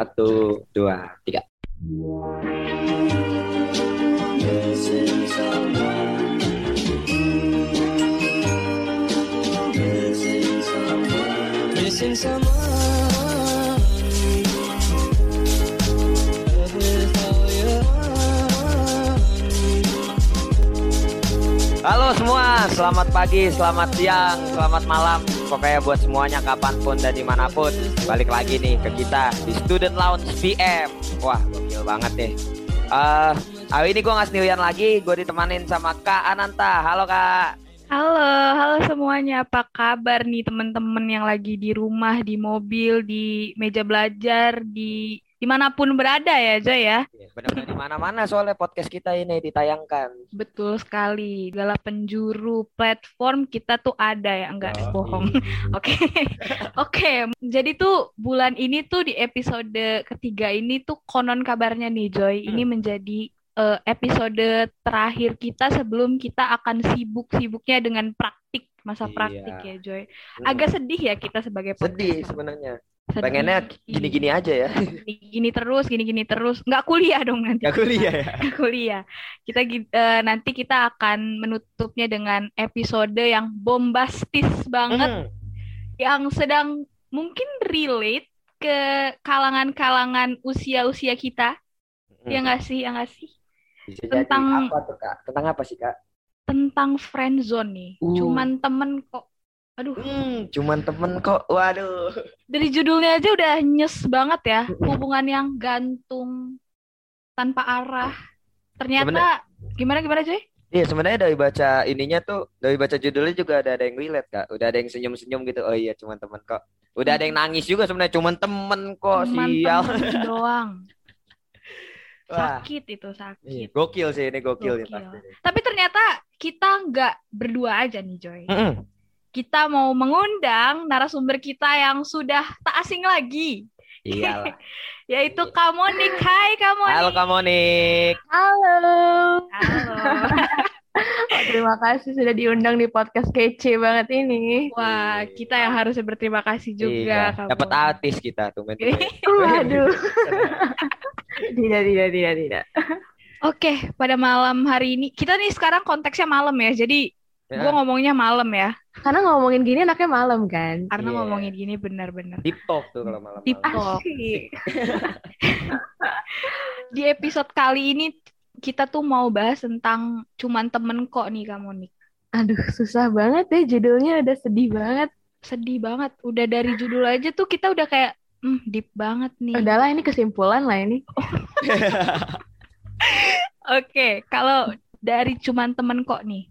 Satu, dua, tiga. Missing someone. Halo semua, selamat pagi, selamat siang, selamat malam. Pokoknya buat semuanya kapan pun dan di mana pun. Balik lagi nih ke kita di Student Lounge PM. Wah, gokil banget deh. Eh, hari ini gue nggak sendirian lagi, gue ditemanin sama Kak Ananta. Halo Kak. Halo, halo semuanya. Apa kabar nih teman-teman yang lagi di rumah, di mobil, di meja belajar, di di mana pun berada ya, Joy ya? Benar-benar di mana-mana soalnya podcast kita ini ditayangkan. Betul sekali. Segala penjuru platform kita tuh ada ya, enggak Oh, bohong. Oke, oke. Jadi tuh bulan ini tuh di episode ketiga ini tuh konon kabarnya nih, Joy. Ini Hmm. menjadi eh, episode terakhir kita sebelum kita akan sibuk-sibuknya dengan praktik masa Iya. praktik ya, Joy. Hmm. Agak sedih ya kita sebagai sedih podcaster. sebenarnya. Pengennya gini-gini aja ya. Gini-gini terus, gini-gini terus. Nggak kuliah dong nanti. Gak kuliah ya. Nggak kuliah. Kita eh, nanti kita akan menutupnya dengan episode yang bombastis banget, Hmm. yang sedang mungkin relate ke kalangan-kalangan usia-usia kita. Hmm. Ya nggak sih, ya nggak sih? Bisa jadi Tentang- apa tuh Kak? Tentang apa sih Kak? Tentang friend zone nih. Uh. Cuman temen kok. Aduh, Hmm, cuman temen kok. Waduh. dari judulnya aja udah nyes banget ya. Hubungan yang gantung tanpa arah. Ternyata gimana gimana cuy? Iya sebenarnya dari baca ininya tuh dari baca judulnya juga ada ada yang relate kak udah ada yang senyum-senyum gitu oh iya cuman temen kok udah ada yang nangis juga sebenarnya cuman temen kok Cuman sial temen doang. wah Sakit itu iya, sakit. gokil sih ini gokil, Gokil. pasti Tapi ternyata kita nggak berdua aja nih Joy. Mm-mm. Kita mau mengundang narasumber kita yang sudah tak asing lagi, iyalah yaitu Kamonik. Hai Kamonik. halo kak Monik Halo. Halo. Oh, terima kasih sudah diundang di podcast kece banget ini. Wah, kita yang harusnya berterima kasih juga iya dapat artis kita tuh men Waduh. tidak, tidak, tidak, tidak. Oke, pada malam hari ini kita nih sekarang konteksnya malam ya. Jadi Ya. gua ngomongnya malam ya, Karena ngomongin gini enaknya malam kan. karena Iya. ngomongin gini benar-benar. deep talk tuh kalau malam Deep talk. Di episode kali ini kita tuh mau bahas tentang cuman temen kok nih kamu nih. Aduh, susah banget ya judulnya udah sedih banget. Sedih banget. Udah dari judul aja tuh kita udah kayak hmm, deep banget nih. Udahlah ini kesimpulan lah ini. Oke, kalau dari cuman temen kok nih.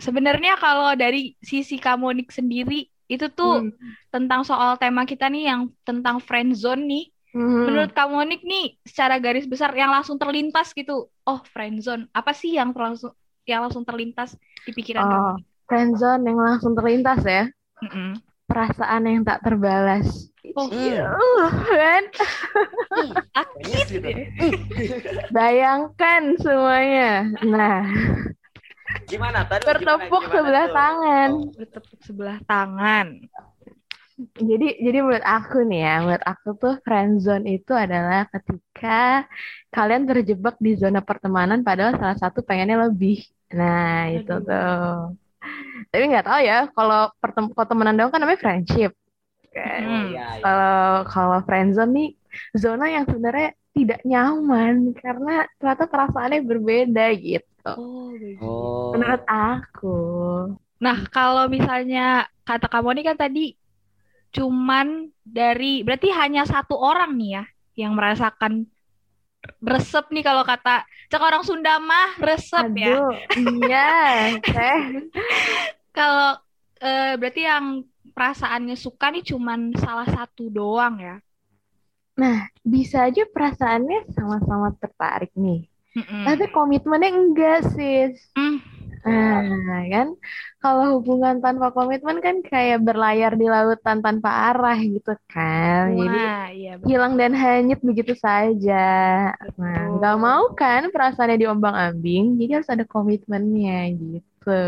Sebenarnya kalau dari sisi Kamonik sendiri itu tuh Hmm. tentang soal tema kita nih yang tentang friend zone nih. Hmm. Menurut Kamonik nih secara garis besar yang langsung terlintas gitu. Oh, friend zone. Apa sih yang langsung yang langsung terlintas di pikiran Oh, Kamonik? friendzone yang langsung terlintas ya. Mm-mm. Perasaan yang tak terbalas. Oh, Hmm. Uh, kan? sakit gitu. ya. Bayangkan semuanya. Nah, gimana tadi bertepuk gimana, sebelah tuh? tangan. Oh. Bertepuk sebelah tangan. Jadi, jadi menurut aku nih ya, menurut aku tuh friendzone itu adalah ketika kalian terjebak di zona pertemanan padahal salah satu pengennya lebih. Nah, itu Aduh. tuh. Tapi nggak tahu ya, kalau pertem kalau temenan doang kan namanya friendship. Kan? Hmm. Iya, iya. Kalau kalau friendzone nih zona yang sebenarnya tidak nyaman karena ternyata perasaannya berbeda gitu. Oh, begitu. Oh. Menurut aku. Nah, kalau misalnya kata kamu nih kan tadi cuman dari berarti hanya satu orang nih ya yang merasakan resep nih kalau kata cek orang Sunda mah resep ya. Aduh, iya, teh. Kalau eh, berarti yang perasaannya suka nih cuman salah satu doang ya. Bisa aja perasaannya sama-sama tertarik nih. Mm-mm. Tapi komitmennya enggak, sis. Hmm. Nah, kan kalau hubungan tanpa komitmen kan kayak berlayar di lautan tanpa arah gitu kan. Jadi Wah, iya betul. hilang dan hanyut begitu saja. Nah, nggak mau kan perasaannya diombang-ambing, jadi harus ada komitmennya gitu.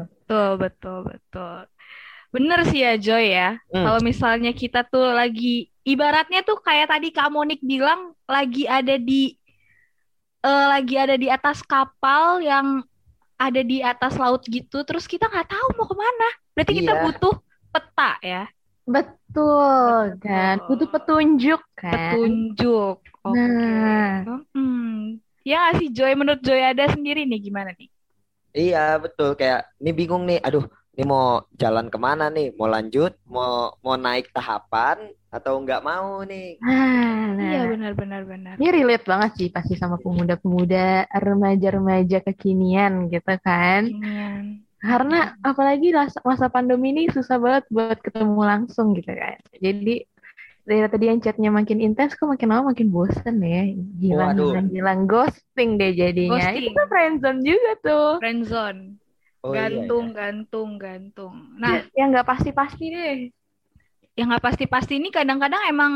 Betul, betul, betul. Bener sih ya Joy ya. Hmm. Kalau misalnya kita tuh lagi ibaratnya tuh kayak tadi Kak Monik bilang lagi ada di eh, lagi ada di atas kapal yang ada di atas laut gitu, terus kita nggak tahu mau ke mana. Berarti kita Iya. butuh peta ya, Betul kan, butuh petunjuk kan. petunjuk. Oke. Nah, Hmm. Ya sih Joy, menurut Joy ada sendiri nih gimana nih? Iya betul kayak ini bingung nih. Aduh, ini mau jalan ke mana nih? Mau lanjut? Mau mau naik tahapan atau nggak mau nih? nah, Iya nah. benar benar benar. Ini relate banget sih pasti sama pemuda-pemuda, remaja-remaja kekinian gitu kan. Kekinian. Karena apalagi masa, masa pandemi ini susah banget buat ketemu langsung gitu kan. Jadi dari tadi yang chatnya makin intens, kok makin lama makin bosen ya. Gilang, gilang. Ghosting deh jadinya. Ghosting. Itu kan friendzone juga tuh. Friendzone. Oh iya, gantung, iya. gantung, gantung. Nah, Yang nggak pasti-pasti deh. Yang nggak pasti-pasti ini kadang-kadang emang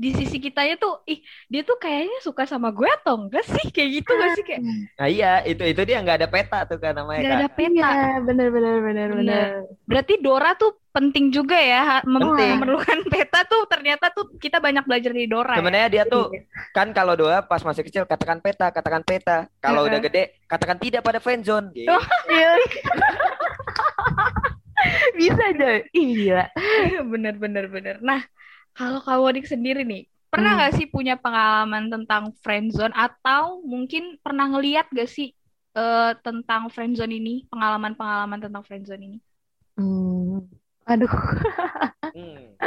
di sisi kitanya tuh, ih dia tuh kayaknya suka sama gue atau enggak sih? Kayak gitu gak sih? Kayak Nah iya itu itu dia nggak ada peta tuh kan namanya nggak ada peta. Iya, bener, bener, bener, bener. Bener. Berarti Dora tuh penting juga ya, Penting. memerlukan peta tuh ternyata tuh kita banyak belajar dari Dora ya. Sebenarnya dia tuh Iya. kan kalau doa pas masih kecil katakan peta, katakan peta. Kalau Heeh. udah gede katakan tidak pada friendzone. Gitu. Iya. Bisa aja. Ih, gila. bener bener bener. Nah, kalau Kak Wodik sendiri nih, pernah Hmm. nggak sih punya pengalaman tentang friendzone atau mungkin pernah ngeliat gak sih eh, tentang friendzone ini, pengalaman-pengalaman tentang friendzone ini? Hmm. Aduh. Hmm.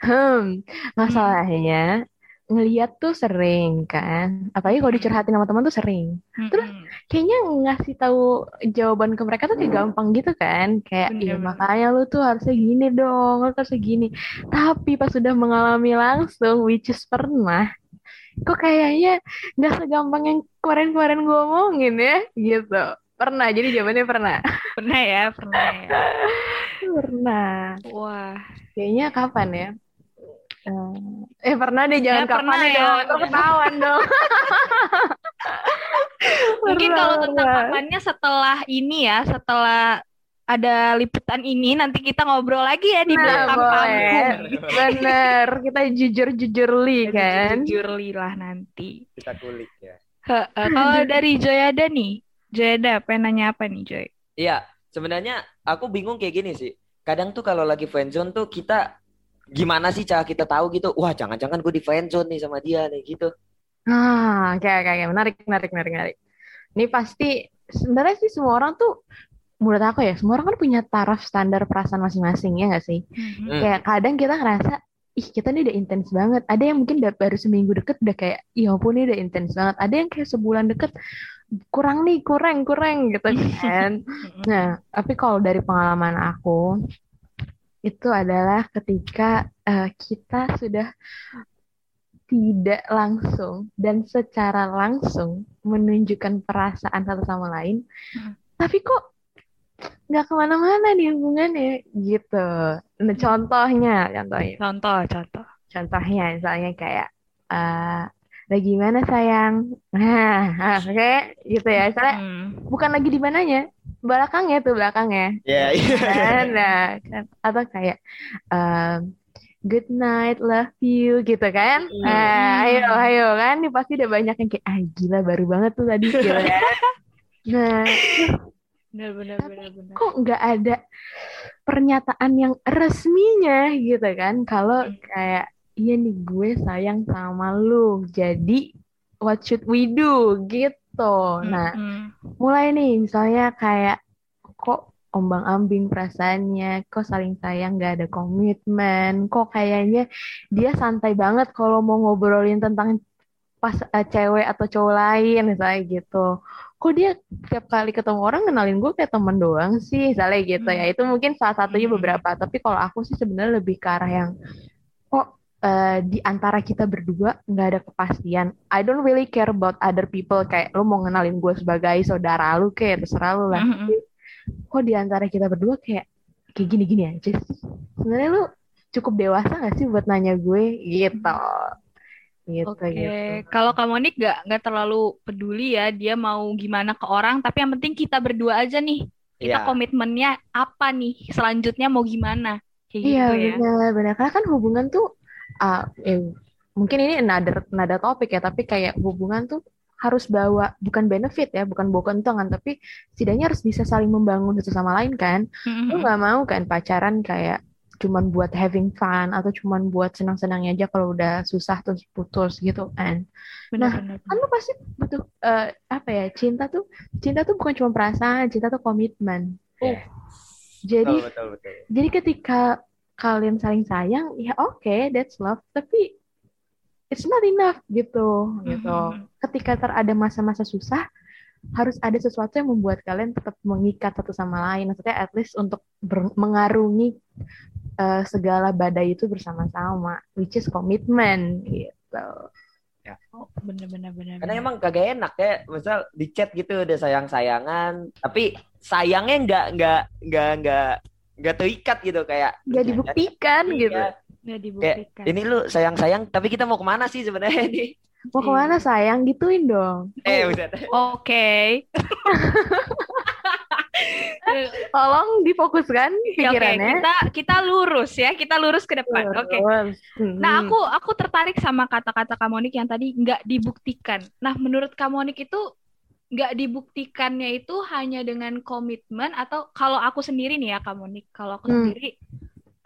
Hmm, masalahnya ngeliat tuh sering kan. Apalagi kalau dicurhatin sama teman tuh sering. Terus kayaknya ngasih tahu jawaban ke mereka tuh kayak gampang gitu kan. Kayak, iya makanya lu tuh harusnya gini dong, lu harusnya gini. Tapi pas sudah mengalami langsung, which is pernah, kok kayaknya nggak segampang yang kemarin-kemarin gue omongin ya, gitu. Pernah, jadi jawabannya pernah. pernah ya, pernah ya. Pernah. Wah, Kayaknya kapan ya? Eh, eh, pernah deh, jangan Ya, pernah kapan ya. dong. Ketahuan dong. mungkin Pernah, kalau tentang pernah. kapannya setelah ini ya, setelah ada liputan ini, nanti kita ngobrol lagi ya di Nah, belakang boleh. panggung. Bener, kita jujur-jujur li kan. Jujur lah nanti. Kita kulik ya. Heeh, Kalau dari Joy ada nih, Joy ada pengen nanya apa nih Joy? Iya, sebenarnya aku bingung kayak gini sih. Kadang tuh kalau lagi friendzone tuh kita gimana sih cara kita tahu gitu? Wah, jangan-jangan gue di friendzone nih sama dia nih gitu. Ah, oke, oke, oke. Menarik, menarik, menarik, menarik. Ini pasti, sebenarnya sih semua orang tuh, menurut aku ya, semua orang kan punya taraf standar perasaan masing-masing, ya nggak sih? Mhm. Hmm. Kayak kadang kita ngerasa, ih kita nih udah intens banget. Ada yang mungkin udah baru seminggu deket udah kayak, iya ampun ini udah intens banget. Ada yang kayak sebulan deket, kurang nih, kurang, kurang gitu kan. Mhm. Nah, tapi kalau dari pengalaman aku, itu adalah ketika eh, kita sudah tidak langsung dan secara langsung menunjukkan perasaan satu sama lain, Hmm. tapi kok nggak ke mana-mana nih hubungannya gitu. Nah, contohnya, contohnya, Contoh, contoh. contohnya misalnya kayak eh lagi mana sayang? Nah, ah, oke, gitu ya. Misalnya Hmm. bukan lagi di mananya, belakangnya tuh belakangnya. Ya, iya. Kan, nah, kan. atau kayak um, good night, love you gitu kan. Nah, ayo, ayo kan, ini pasti udah banyak yang kayak, ah gila baru banget tuh tadi gitu kan. Nah, Benar, benar, benar, benar. kok nggak ada pernyataan yang resminya gitu kan? Kalau kayak, iya nih gue sayang sama lu, jadi what should we do gitu. Nah, Mhm. mulai nih misalnya kayak kok ombang-ambing perasaannya, kok saling sayang gak ada komitmen, kok kayaknya dia santai banget kalau mau ngobrolin tentang pas eh, cewek atau cowok lain misalnya gitu. Kok dia tiap kali ketemu orang kenalin gue kayak temen doang sih, misalnya gitu ya. Itu mungkin salah satunya Hmm. beberapa. Tapi kalau aku sih sebenarnya lebih ke arah yang kok eh, di antara kita berdua nggak ada kepastian. I don't really care about other people. Kayak lu mau ngenalin gue sebagai saudara lu kayak terserah lu lah. Mhm. Tapi kok di antara kita berdua kayak kayak gini-gini aja sih. Sebenarnya lu cukup dewasa gak sih buat nanya gue gitu. Gitu Oke, gitu. kalau Kak Monik nggak nggak terlalu peduli ya dia mau gimana ke orang, tapi yang penting kita berdua aja nih. Kita Iya. komitmennya apa nih? Selanjutnya mau gimana? Kayak Iya gitu ya. benar benar karena kan hubungan tuh ah, eh, mungkin ini another another topik ya, tapi kayak hubungan tuh harus bawa bukan benefit ya, bukan bawa keuntungan, tapi setidaknya harus bisa saling membangun satu sama lain kan. Lu Mhm. nggak mau kan pacaran kayak cuman buat having fun atau cuman buat senang-senangnya aja kalau udah susah terus putus gitu kan. Nah, Benar-benar. Kan lu pasti butuh eh, apa ya? Cinta tuh cinta tuh bukan cuma perasaan, cinta tuh komitmen. Yes. Jadi betul betul. jadi ketika kalian saling sayang, ya oke, that's love, tapi it's not enough gitu gitu. Mhm. Ketika ter ada masa-masa susah, harus ada sesuatu yang membuat kalian tetap mengikat satu sama lain. Maksudnya at least untuk ber- mengarungi eh, segala badai itu bersama-sama, which is commitment gitu. Oh, benar-benar benar. Karena emang kagak enak ya, misal di chat gitu udah sayang-sayangan, tapi sayangnya nggak nggak nggak nggak nggak terikat gitu kayak. Gak dibuktikan Iya. gitu. nggak dibuktikan. Ini lu sayang-sayang, tapi kita mau ke mana sih sebenarnya nih? Mau ke mana sayang? Gituin dong. Eh, udah. Oke. Tolong difokuskan Ya, Oke, pikirannya. kita kita lurus ya, kita lurus ke depan. Oke. Terus. Nah, Hmm. aku aku tertarik sama kata-kata Kamonik yang tadi nggak dibuktikan. Nah, menurut Kamonik itu nggak dibuktikannya itu hanya dengan komitmen atau kalau aku sendiri nih ya Kamonik, kalau aku Hmm. sendiri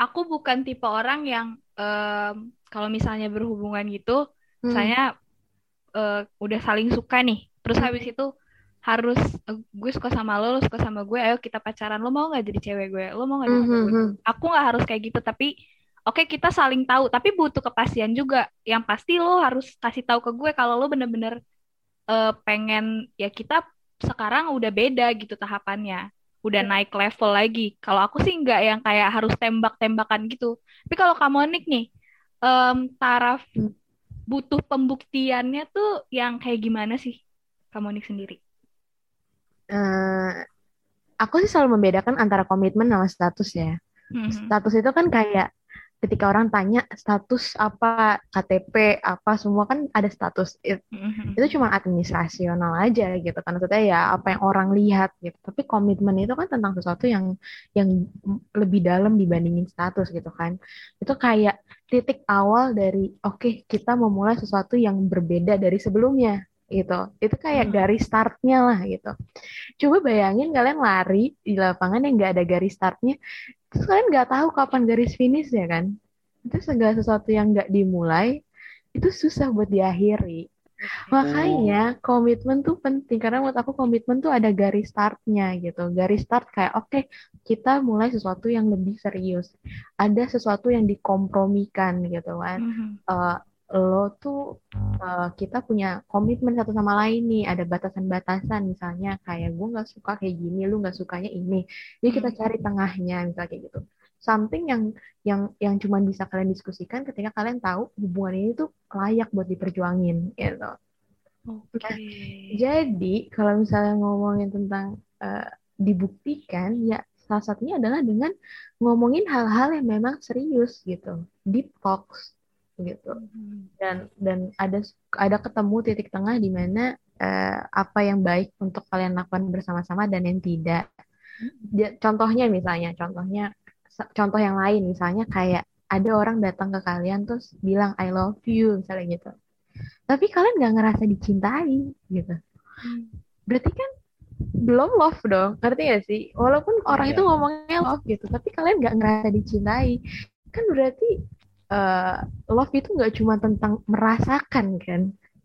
aku bukan tipe orang yang em, kalau misalnya berhubungan gitu, Hmm. saya eh, udah saling suka nih. Terus Hmm. habis itu harus eh, gue suka sama lo, lo suka sama gue, ayo kita pacaran. Lo mau nggak jadi cewek gue? Lo mau nggak jadi Hmm, cewek hmm, gue? hmm. Aku nggak harus kayak gitu, tapi oke kita saling tahu. Tapi butuh kepastian juga. Yang pasti lo harus kasih tahu ke gue kalau lo bener-bener eh, pengen ya kita sekarang udah beda gitu tahapannya. Udah naik level lagi. Kalau aku sih nggak yang kayak harus tembak-tembakan gitu. Tapi kalau Kamonik nih, em, taraf Hmm. butuh pembuktiannya tuh yang kayak gimana sih Kamonik sendiri? Eh, aku sih selalu membedakan antara komitmen sama status ya. Mhm. Status itu kan kayak ketika orang tanya status apa KTP apa semua kan ada status. It- Mhm. itu cuma administrasional aja gitu kan. Maksudnya ya apa yang orang lihat gitu. Tapi komitmen itu kan tentang sesuatu yang yang lebih dalam dibandingin status gitu kan. Itu kayak titik awal dari oke kita memulai sesuatu yang berbeda dari sebelumnya gitu itu kayak Hmm. garis startnya lah gitu coba bayangin kalian lari di lapangan yang nggak ada garis startnya terus kalian nggak tahu kapan garis finish ya kan itu segala sesuatu yang nggak dimulai itu susah buat diakhiri Makanya komitmen tuh penting karena menurut aku komitmen tuh ada garis startnya gitu. Garis start kayak oke kita mulai sesuatu yang lebih serius. Ada sesuatu yang dikompromikan gitu kan. Mhm. Eh, lo tuh eh, kita punya komitmen satu sama lain nih. Ada batasan-batasan misalnya kayak gue nggak suka kayak gini, lu nggak sukanya ini. Jadi kita Hmm. cari tengahnya misalnya kayak gitu. Something yang yang yang cuma bisa kalian diskusikan ketika kalian tahu hubungan ini tuh layak buat diperjuangin gitu. Oke. Jadi, kalau misalnya ngomongin tentang eh, dibuktikan, ya salah satunya adalah dengan ngomongin hal-hal yang memang serius gitu, deep talks gitu. Mhm. Dan dan ada ada ketemu titik tengah di mana eh, apa yang baik untuk kalian lakukan bersama-sama dan yang tidak. Dia- Contohnya misalnya, contohnya contoh yang lain misalnya kayak ada orang datang ke kalian terus bilang I love you misalnya gitu. Tapi kalian nggak ngerasa dicintai gitu Hmm. berarti kan belum love dong ngerti gak sih walaupun orang Iya. itu ngomongnya love gitu tapi kalian nggak ngerasa dicintai kan berarti eh, love itu nggak cuma tentang merasakan kan?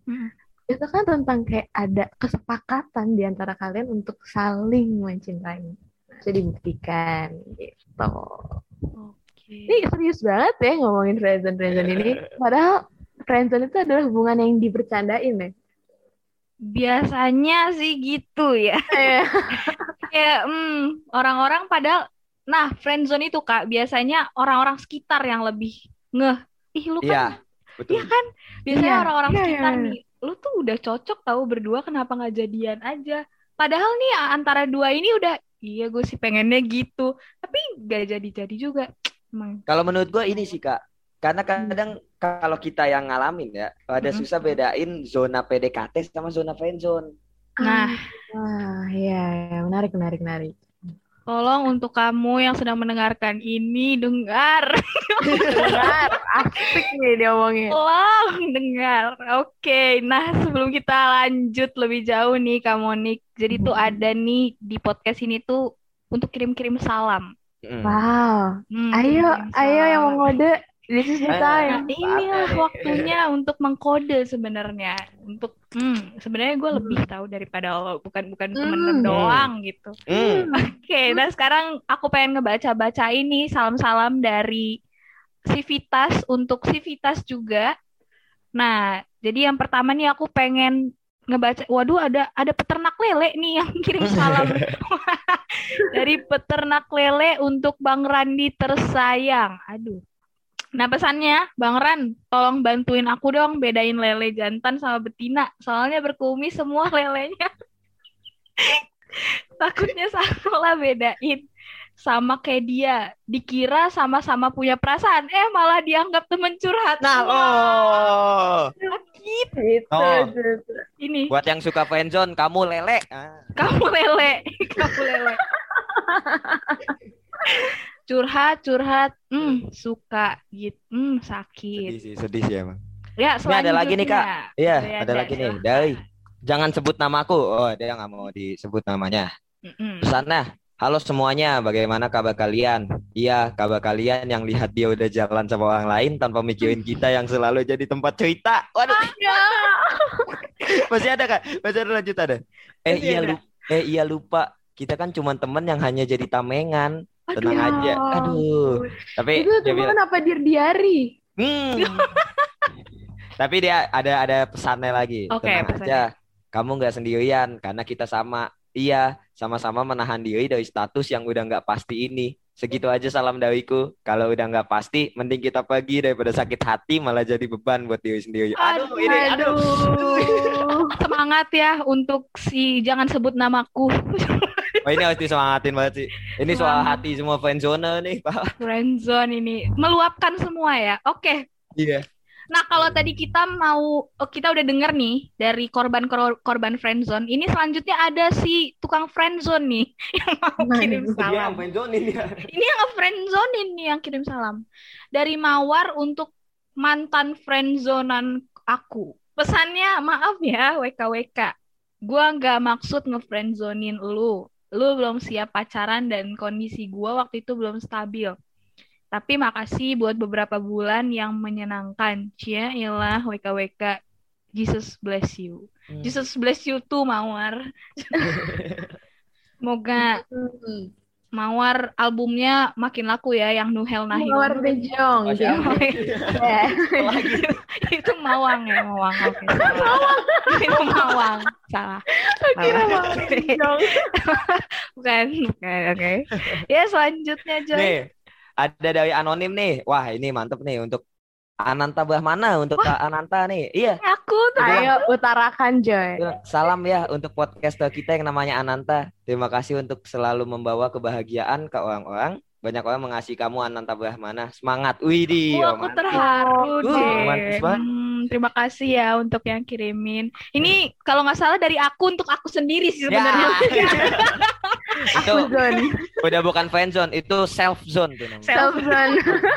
Hmm. itu kan tentang kayak ada kesepakatan di antara kalian untuk saling mencintai. Bisa dibuktikan gitu. Oke. ini serius banget ya ngomongin friendzone friendzone ini padahal friendzone itu adalah hubungan yang dibercandain ya. Biasanya sih gitu ya. Kayak hmm, orang-orang padahal nah friendzone itu Kak biasanya orang-orang sekitar yang lebih ngeh. Ih lu Iya, kan betul. Iya kan? Biasanya Iya, orang-orang iya, sekitar iya, iya. nih, lu tuh udah cocok tahu berdua kenapa nggak jadian aja. Padahal nih antara dua ini udah iya gue sih pengennya gitu, tapi nggak jadi-jadi juga. Emang. Kalau menurut gue ini sih kak, karena kadang kalau kita yang ngalamin ya, ada Mm-mm. susah bedain zona PDKT sama zona friendzone. Nah, Wah, iya, iya, menarik, menarik, menarik. Tolong untuk kamu yang sedang mendengarkan ini dengar. Benar, asik nih dia omongin. Tolong dengar. Oke, nah sebelum kita lanjut lebih jauh nih Kak Monik. Jadi tuh ada nih di podcast ini tuh untuk kirim-kirim salam. Wow, Hmm, ayo, kirim ayo yang salam. mau ngode, this is the Ayo. Nah, time. inilah waktunya untuk mengkode sebenarnya. Untuk hmm, sebenarnya gue lebih tahu daripada lo, bukan bukan temen Hmm. doang gitu. Mm. Oke, nah sekarang aku pengen ngebaca-baca ini salam-salam dari Civitas untuk Civitas juga. Nah, jadi yang pertama nih aku pengen ngebaca. Waduh, ada ada peternak lele nih yang kirim salam dari peternak lele untuk Bang Randi tersayang. Aduh. Nah pesannya, Bang Ran, tolong bantuin aku dong bedain lele jantan sama betina. Soalnya berkumis semua lelenya. Takutnya salah bedain. Sama kayak dia. Dikira sama-sama punya perasaan. Eh malah dianggap temen curhat. Nah, Wah, oh. sakit. Gitu, Oh. gitu. Ini, Buat yang suka friendzone, kamu lele. Ah. kamu lele. Kamu lele. Curhat, curhat. Hmm, suka. gitu. Hmm, sakit. Sedih sih, sedih sih emang. Ya, Ini ada lagi nih, Kak. Iya, Ada, ada ada, lagi nih. Dari jangan sebut namaku. Oh, dia nggak mau disebut namanya. Mm-mm. Pesannya, halo semuanya, bagaimana kabar kalian? Iya, kabar kalian yang lihat dia udah jalan sama orang lain tanpa mikirin kita yang selalu jadi tempat cerita. Waduh, masih ada kak? Masih ada lanjut ada? Eh Masih iya ada. lupa, eh iya lupa. Kita kan cuma temen yang hanya jadi tamengan. Tenang Aduh. aja. Aduh. Tapi Itu dia bilang, apa dir diari? Hmm. Tapi dia ada ada pesannya lagi. Oke, Tenang pesannya. aja. Kamu nggak sendirian karena kita sama. Iya, sama-sama menahan diri dari status yang udah nggak pasti ini. Segitu aja salam dariku. Kalau udah nggak pasti, mending kita pergi daripada sakit hati malah jadi beban buat diri sendiri. Aduh, Aduh, ini, aduh. Aduh. Semangat ya untuk si jangan sebut namaku. Oh, ini harus disemangatin banget sih. Ini soal hati semua friendzone nih, Pak. Friendzone ini meluapkan semua ya. Oke. Iya. Nah, kalau tadi kita mau oh, kita udah denger nih dari korban kor- korban friendzone, ini selanjutnya ada si tukang friendzone nih yang mau Nah, kirim salam. yang friendzone ini ya. Ini yang nge-friendzone ini yang kirim salam. Dari Mawar untuk mantan friendzonan aku. Pesannya, maaf ya WKWK. Gua nggak maksud nge-friendzonin lu. Lu belum siap pacaran dan kondisi gua waktu itu belum stabil. Tapi makasih buat beberapa bulan yang menyenangkan. Cia, iyalah WKWK. Jesus bless you. Hmm. Jesus bless you too, Mawar. Semoga Hmm. Mawar albumnya makin laku ya yang Nuhel Nahi. Mawar Bejong. Gitu. Allah. Ya. Itu Mawang ya, Mawang. Oke, salah. itu Mawang. Salah. Kira. Mawar Bejong. Bukan, bukan. Oke. Ya, selanjutnya Joy. Nih, ada dari anonim nih. Wah, ini mantep nih untuk Ananta Brahmana untuk Kak Ananta nih. Iya. Aku tuh Ayo utarakan Joy. Salam ya untuk podcaster kita yang namanya Ananta. Terima kasih untuk selalu membawa kebahagiaan ke orang-orang. Banyak orang mengasihi kamu Ananta Brahmana. Semangat. Widih. Oh, aku terharu Uh, deh. romantis banget. Terima kasih ya untuk yang kirimin. Ini kalau nggak salah dari aku untuk aku sendiri sih sebenarnya. itu Aku zone. udah bukan fan zone, itu self zone tuh namanya. Self, zone.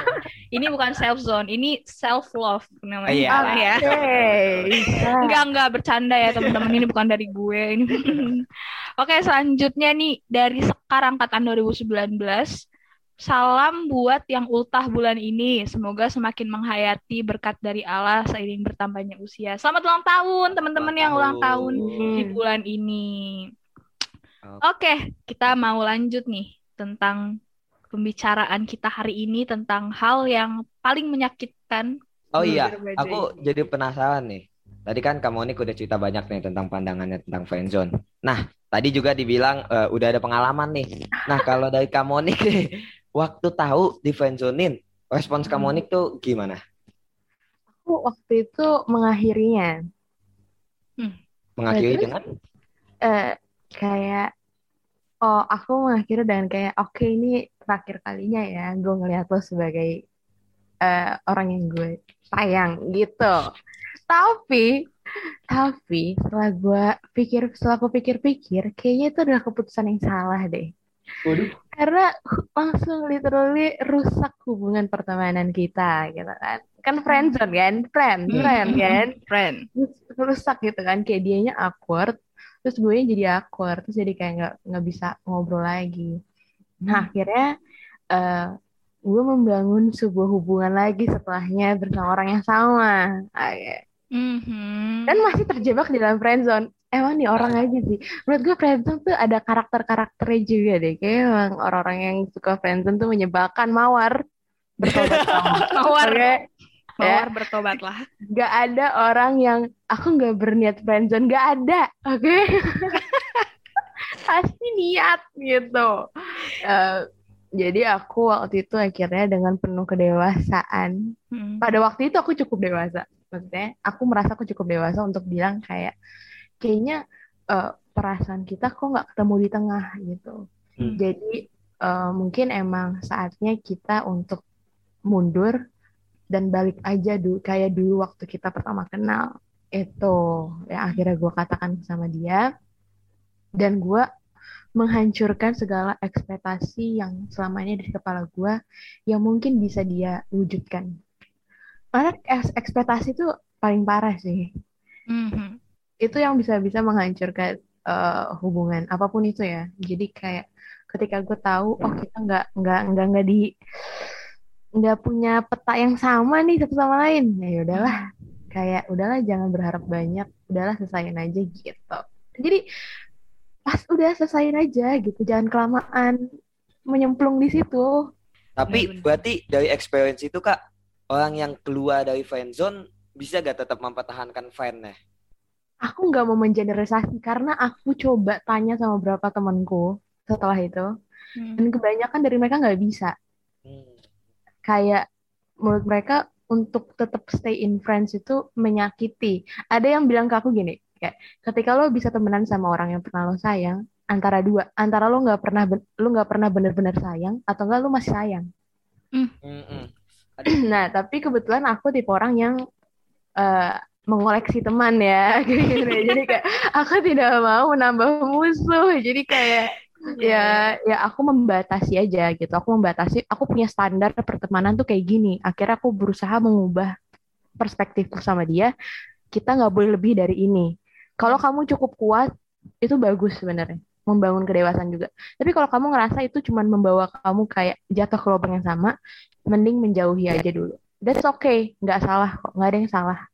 ini bukan self zone, ini self love namanya Iya. Salah ya. Oke. Enggak, enggak bercanda ya teman-teman ini bukan dari gue ini. Oke, selanjutnya nih dari Sekar angkatan 2019. Salam buat yang ultah bulan ini. Semoga semakin menghayati berkat dari Allah seiring bertambahnya usia. Selamat ulang tahun teman-teman yang ulang tahun. di bulan ini. Oke. Oke, kita mau lanjut nih tentang pembicaraan kita hari ini tentang hal yang paling menyakitkan. Oh iya, aku ini. jadi penasaran nih. Tadi kan Kak Monik udah cerita banyak nih tentang pandangannya tentang friendzone. Nah, tadi juga dibilang eh, udah ada pengalaman nih. Nah, kalau dari Monik nih, waktu tahu di friendzonein, respons Hmm. Monik tuh gimana? Aku waktu itu mengakhirinya. Mengakhiri Terus? dengan eh kayak oh aku mengakhiri dengan kayak oke ini terakhir kalinya ya gue ngeliat lo sebagai eh, orang yang gue sayang gitu tapi tapi setelah gue pikir setelah aku pikir-pikir kayaknya itu adalah keputusan yang salah deh Waduh. karena langsung literally rusak hubungan pertemanan kita gitu kan kan friendzone kan friend Hmm. friend kan Friend. Terus rusak gitu kan kayak dianya awkward terus gue jadi awkward terus jadi kayak nggak nggak bisa ngobrol lagi nah akhirnya eh gue membangun sebuah hubungan lagi setelahnya bersama orang yang sama Oke. Mhm. dan masih terjebak di dalam friendzone emang nih orang aja sih menurut gue friendzone tuh ada karakter-karakternya juga deh kayak emang orang-orang yang suka friendzone tuh menyebalkan mawar bertobat Mawar. Oke. Mawar bertobatlah. Gak ada orang yang aku nggak berniat friendzone, gak ada, oke? Pasti niat gitu. Eh, jadi aku waktu itu akhirnya dengan penuh kedewasaan. Hmm. Pada waktu itu aku cukup dewasa. Maksudnya aku merasa aku cukup dewasa untuk bilang kayak kayaknya eh, perasaan kita kok nggak ketemu di tengah gitu. Hmm. Jadi eh, mungkin emang saatnya kita untuk mundur dan balik aja dulu kayak dulu waktu kita pertama kenal itu yang akhirnya gue katakan sama dia dan gue menghancurkan segala ekspektasi yang selama ini ada di kepala gue yang mungkin bisa dia wujudkan karena eks- ekspektasi itu paling parah sih Mhm. Itu yang bisa-bisa menghancurkan eh, hubungan apa pun itu ya. Jadi kayak ketika gue tahu oh kita nggak nggak nggak nggak di nggak punya peta yang sama nih satu sama lain. Ya udahlah. Kayak udahlah jangan berharap banyak. Udahlah selesaiin aja gitu. Jadi pas udah selesaiin aja gitu jangan kelamaan menyemplung di situ. Tapi berarti dari experience itu kak orang yang keluar dari friendzone bisa gak tetap mempertahankan friend-nya? Aku nggak mau mengeneralisasi karena aku coba tanya sama beberapa temanku setelah itu Hmm. dan kebanyakan dari mereka nggak bisa Hmm. kayak menurut mereka untuk tetap stay in friends itu menyakiti. Ada yang bilang ke aku gini, kayak ketika lo bisa temenan sama orang yang pernah lo sayang, antara dua, antara lo nggak pernah lo nggak pernah bener-bener sayang atau enggak lo masih sayang. Mm-mm. Nah, tapi kebetulan aku tipe orang yang eh, mengoleksi teman ya, gitu. Jadi kayak aku tidak mau menambah musuh. Jadi kayak ya ya aku membatasi aja gitu. Aku membatasi aku punya standar pertemanan tuh kayak gini. Akhirnya aku berusaha mengubah perspektifku sama dia. Kita nggak boleh lebih dari ini. Kalau kamu cukup kuat itu bagus sebenarnya. Membangun kedewasaan juga. Tapi kalau kamu ngerasa itu cuman membawa kamu kayak jatuh ke lubang yang sama mending menjauhi aja dulu. That's okay. Nggak salah kok. Nggak ada yang salah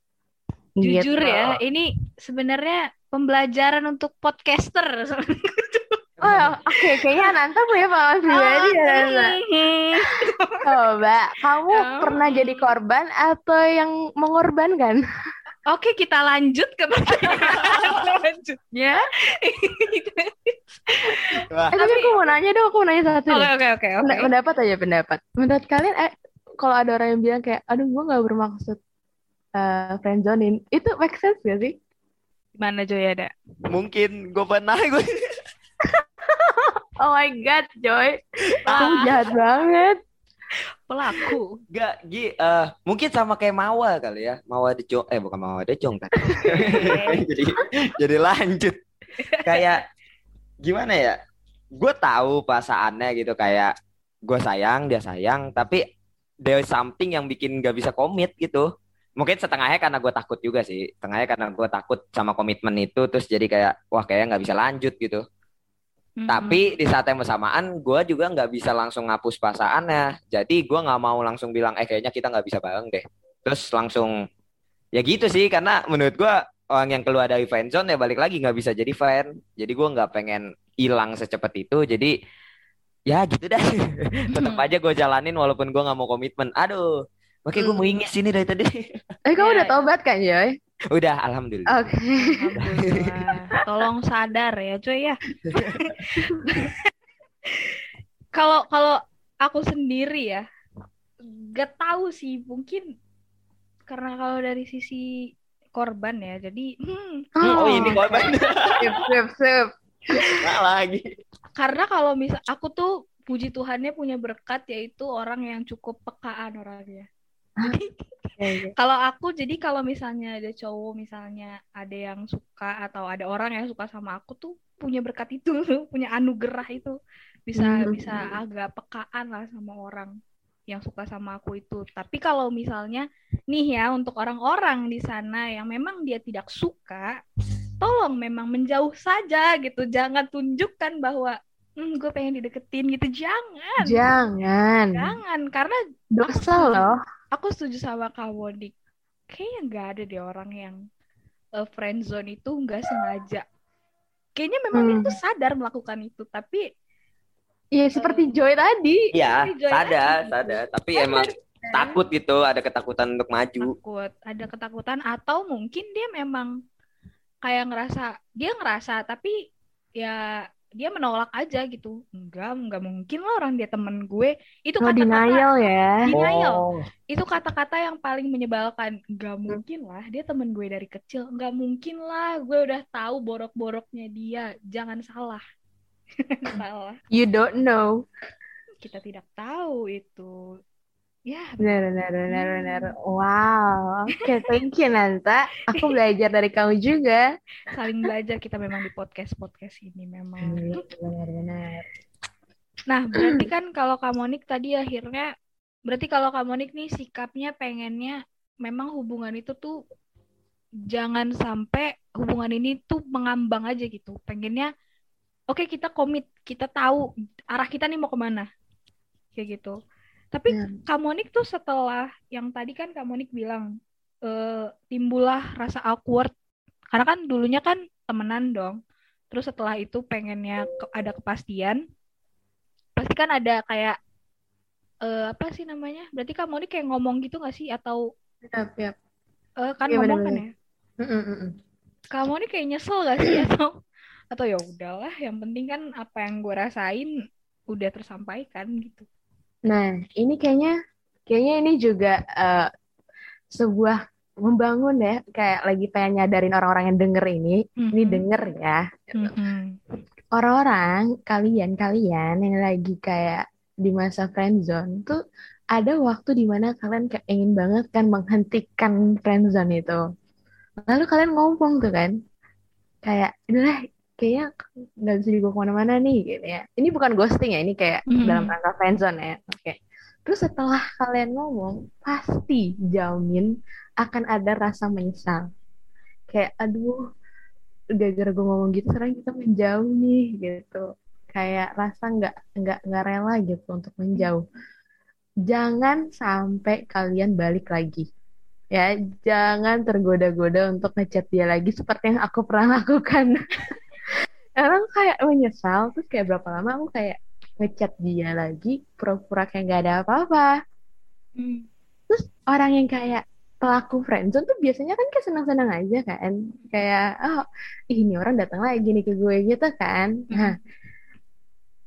Jujur Gitu. ya, ini sebenarnya pembelajaran untuk podcaster. oh oke kayaknya Nanta punya pengalaman pribadi ya Nanta. Mhm. Coba, kamu Oh. pernah jadi korban atau yang mengorbankan? Oke, kita lanjut ke pertanyaan selanjutnya. Wah, Eh, tapi aku mau nanya dong, aku mau nanya satu Oke, oke, oke, oke. Penda- Pendapat aja pendapat. Menurut kalian, eh, kalau ada orang yang bilang kayak, aduh, gue nggak bermaksud eh friendzonin, itu make sense gak sih? Gimana Joy ada? mungkin gue pernah gue. Oh my God, Joy, kamu Ah. jahat banget. Pelaku. Gak, Gi, eh, mungkin sama kayak Mawa kali ya. Mawa Dejong, eh bukan Mawa Dejong kan. jadi jadi lanjut. Kayak gimana ya? Gue tahu perasaannya gitu kayak gue sayang, dia sayang, tapi there is something yang bikin gak bisa komit gitu. Mungkin setengahnya karena gue takut juga sih. Setengahnya karena gue takut sama komitmen itu, terus jadi kayak wah kayaknya nggak bisa lanjut gitu. Mhm. Tapi di saat yang bersamaan, gue juga nggak bisa langsung ngapus perasaannya. Jadi gue nggak mau langsung bilang, eh kayaknya kita nggak bisa bareng deh. Terus langsung, ya gitu sih. Karena menurut gue orang yang keluar dari friendzone ya balik lagi nggak bisa jadi friend. Jadi gue nggak pengen hilang secepat itu. Jadi ya gitu dah. Tetap aja gue jalanin walaupun gue nggak mau komitmen. Aduh, makanya gue Hmm. meringis ini dari tadi. Eh, kamu Ya, udah tobat kan, Joy? Udah, alhamdulillah. Oke. Alhamdulillah. Tolong sadar ya, cuy ya. Kalau kalau aku sendiri ya, gak tahu sih, mungkin karena kalau dari sisi korban ya, jadi hmm, Hmm, oh ini korban. Sip, sip, sip. Nggak lagi. karena kalau misal aku tuh puji Tuhannya punya berkat yaitu orang yang cukup pekaan orangnya. Iya, iya. Kalau aku jadi kalau misalnya ada cowok misalnya ada yang suka atau ada orang yang suka sama aku tuh punya berkat itu punya anugerah itu bisa Hmm. bisa agak pekaan lah sama orang yang suka sama aku itu. Tapi kalau misalnya nih ya untuk orang-orang di sana yang memang dia tidak suka, tolong memang menjauh saja gitu. Jangan tunjukkan bahwa hmm, gue pengen dideketin gitu. Jangan. Jangan. Jangan karena Dosa loh. Aku setuju sama kamu Dik. Kayaknya nggak ada deh orang yang uh, friend zone itu nggak sengaja. Kayaknya memang dia Hmm. tuh sadar melakukan itu, tapi Iya, seperti Joy tadi. Iya, sadar, aja. sadar. Tapi emang takut gitu, ada ketakutan untuk maju. takut, ada ketakutan atau mungkin dia memang kayak ngerasa dia ngerasa tapi ya dia menolak aja gitu. Enggak, enggak mungkin lah orang dia temen gue. Itu No kata-kata denial ya. denial. Oh, itu kata-kata yang paling menyebalkan. Nggak mungkin lah, dia temen gue dari kecil. Nggak mungkin lah, gue udah tahu borok-boroknya dia. Jangan salah. salah. You don't know. Kita tidak tahu itu. Ya, Benar, benar, benar, benar. Wow. Oke, thank you, Nanta. Aku belajar dari kamu juga. saling belajar kita memang di podcast-podcast ini memang. Iya, benar, benar. Nah, berarti kan kalau Kamonik tadi akhirnya, berarti kalau Kamonik nih sikapnya pengennya memang hubungan itu tuh jangan sampai hubungan ini tuh mengambang aja gitu. Pengennya, oke kita komit, kita tahu arah kita nih mau ke mana. Kayak gitu. Tapi Ya. Kamonik tuh setelah yang tadi kan Kamonik bilang, eh, timbullah rasa awkward. Karena kan dulunya kan temenan dong. Terus setelah itu pengennya ke- ada kepastian, pasti kan ada kayak eh, apa sih namanya? Berarti kamu ini kayak ngomong gitu nggak sih? Atau Yap, yap. eh, kan Iya, ngomong kan ya? Mm, mm, ini kayak nyesel gak sih? Atau atau ya udahlah, yang penting kan apa yang gue rasain udah tersampaikan gitu. Nah, ini kayaknya kayaknya ini juga eh, sebuah membangun ya, kayak lagi pengen nyadarin orang-orang yang denger ini, ini Mhm. denger ya. Mhm. Orang-orang, kalian-kalian yang lagi kayak di masa friendzone tuh ada waktu di mana kalian kayak ingin banget kan menghentikan friendzone itu. Lalu kalian ngomong tuh kan, kayak, udah kayaknya nggak bisa dibawa ke mana-mana nih gitu ya. Ini bukan ghosting ya, ini kayak Mhm. dalam rangka friendzone ya. Oke. Terus setelah kalian ngomong, pasti jamin akan ada rasa menyesal. Kayak, aduh, gara-gara gue ngomong gitu, sekarang kita menjauh nih gitu. Kayak rasa nggak nggak nggak rela gitu untuk menjauh. Jangan sampai kalian balik lagi. Ya, jangan tergoda-goda untuk ngechat dia lagi seperti yang aku pernah lakukan. Aku kayak menyesal, terus kayak berapa lama aku kayak ngechat dia lagi, pura-pura kayak nggak ada apa-apa. Hmm. Orang yang kayak pelaku friendzone tuh biasanya kan kayak senang-senang aja kan. Kayak, oh, ih, ini orang datang lagi nih ke gue gitu kan. Nah,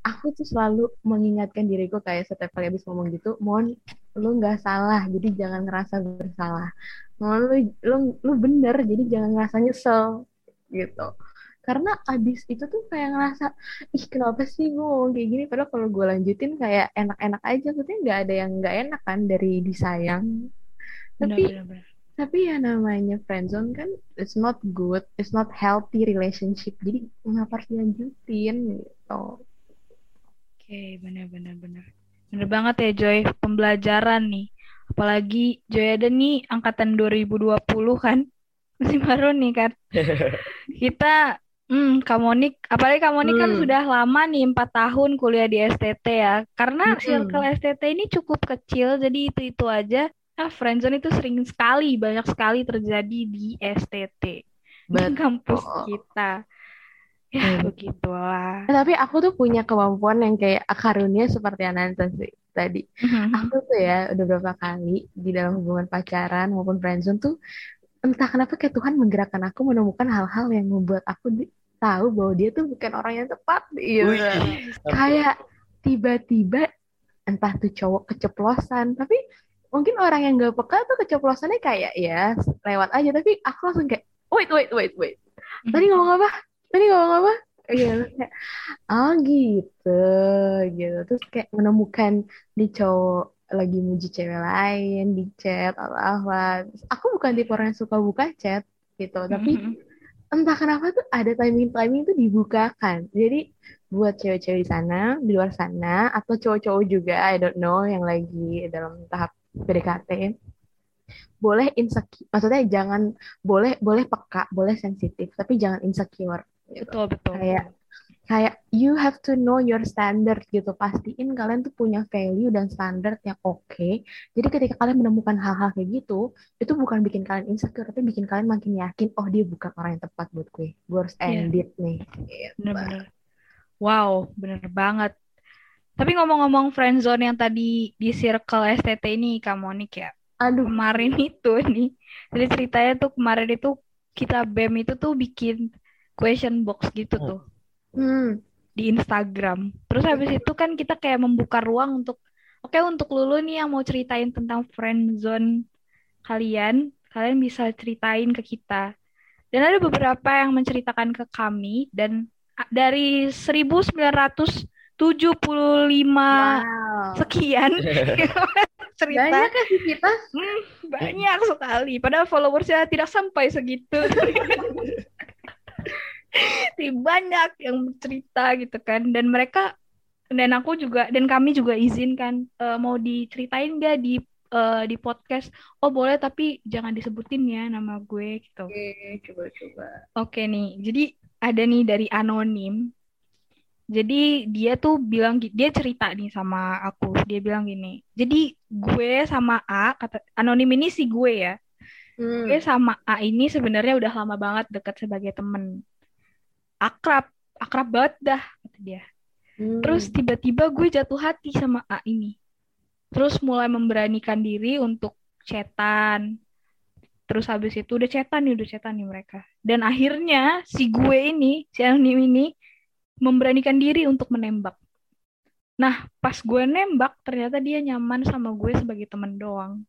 aku tuh selalu mengingatkan diriku kayak setiap kali habis ngomong gitu, mohon lu nggak salah, jadi jangan ngerasa bersalah. Mohon lu, lu, lu bener, jadi jangan ngerasa nyesel gitu. Karena abis itu tuh kayak ngerasa, ih kenapa sih gue ngomong kayak gini, padahal kalau gue lanjutin kayak enak-enak aja, maksudnya nggak ada yang nggak enak kan dari disayang. Tapi Benar-benar. tapi ya namanya friendzone kan it's not good, it's not healthy relationship. Jadi ngapa harus dilanjutin gitu. Oke, benar-benar benar. Bener banget ya Joy, pembelajaran nih. Apalagi Joy ada nih angkatan 2020 kan. Masih baru nih kan. Kita hmm Kamonik, apalagi Kamonik kan Hmm. sudah lama nih 4 tahun kuliah di STT ya. Karena Mm-mm. circle STT ini cukup kecil, jadi itu-itu aja. Nah, friendzone itu sering sekali, banyak sekali terjadi di STT. Di Betul. kampus kita. Ya, Hmm. begitulah. Eh, Tapi aku tuh punya kemampuan yang kayak karunia seperti Ananta sih tadi. Mhm. Aku tuh ya udah berapa kali di dalam hubungan pacaran maupun friendzone tuh entah kenapa kayak Tuhan menggerakkan aku menemukan hal-hal yang membuat aku di- tahu bahwa dia tuh bukan orang yang tepat gitu. Wih. Kayak tiba-tiba entah tuh cowok keceplosan, tapi mungkin orang yang gak peka tuh keceplosannya kayak ya lewat aja, tapi aku langsung kayak wait wait wait wait. Tadi ngomong apa? Tadi ngomong apa? Gitu. Kayak, oh gitu, gitu. Terus kayak menemukan di cowok lagi muji cewek lain di chat Allah aku bukan tipe orang yang suka buka chat gitu tapi Mhm. Entah kenapa tuh ada timing-timing tuh dibukakan jadi buat cewek-cewek di sana di luar sana atau cowok-cowok juga I don't know yang lagi dalam tahap PDKT boleh insecure maksudnya jangan boleh boleh peka boleh sensitif tapi jangan insecure gitu Betul, betul. kayak kayak you have to know your standard gitu pastiin kalian tuh punya value dan standar yang oke jadi ketika kalian menemukan hal-hal kayak gitu itu bukan bikin kalian insecure tapi bikin kalian makin yakin oh dia bukan orang yang tepat buat gue gue harus Iya. end it nih Gitu. Bener-bener. Wow, bener banget. Tapi ngomong-ngomong friendzone yang tadi di circle STT ini, Kak Monik ya. aduh Kemarin itu nih, jadi ceritanya tuh kemarin itu kita BEM itu tuh bikin question box gitu Hmm. tuh hmm, di Instagram. Terus habis itu kan kita kayak membuka ruang untuk, oke untuk Lulu nih yang mau ceritain tentang friendzone kalian, kalian bisa ceritain ke kita. Dan ada beberapa yang menceritakan ke kami dan dari 1975 wow sekian cerita banyak kan kita Hmm, banyak sekali. Padahal followersnya tidak sampai segitu. Banyak yang cerita gitu kan. Dan mereka dan aku juga dan kami juga izinkan eh, mau diceritain gak di eh, di podcast. Oh boleh tapi jangan disebutin ya nama gue gitu. oke coba-coba Oke nih, jadi ada nih dari anonim. Jadi dia tuh bilang dia cerita nih sama aku. Dia bilang gini. Jadi gue sama A kata anonim ini si gue ya. hmm. Gue sama A ini sebenarnya udah lama banget dekat sebagai temen. Akrab, akrab banget dah kata dia. Hmm. Terus tiba-tiba gue jatuh hati sama A ini. Terus mulai memberanikan diri untuk chatan. Terus habis itu udah chatan nih, udah chatan nih mereka. Dan akhirnya si gue ini, si anonim ini memberanikan diri untuk menembak. Nah, pas gue nembak, ternyata dia nyaman sama gue sebagai temen doang.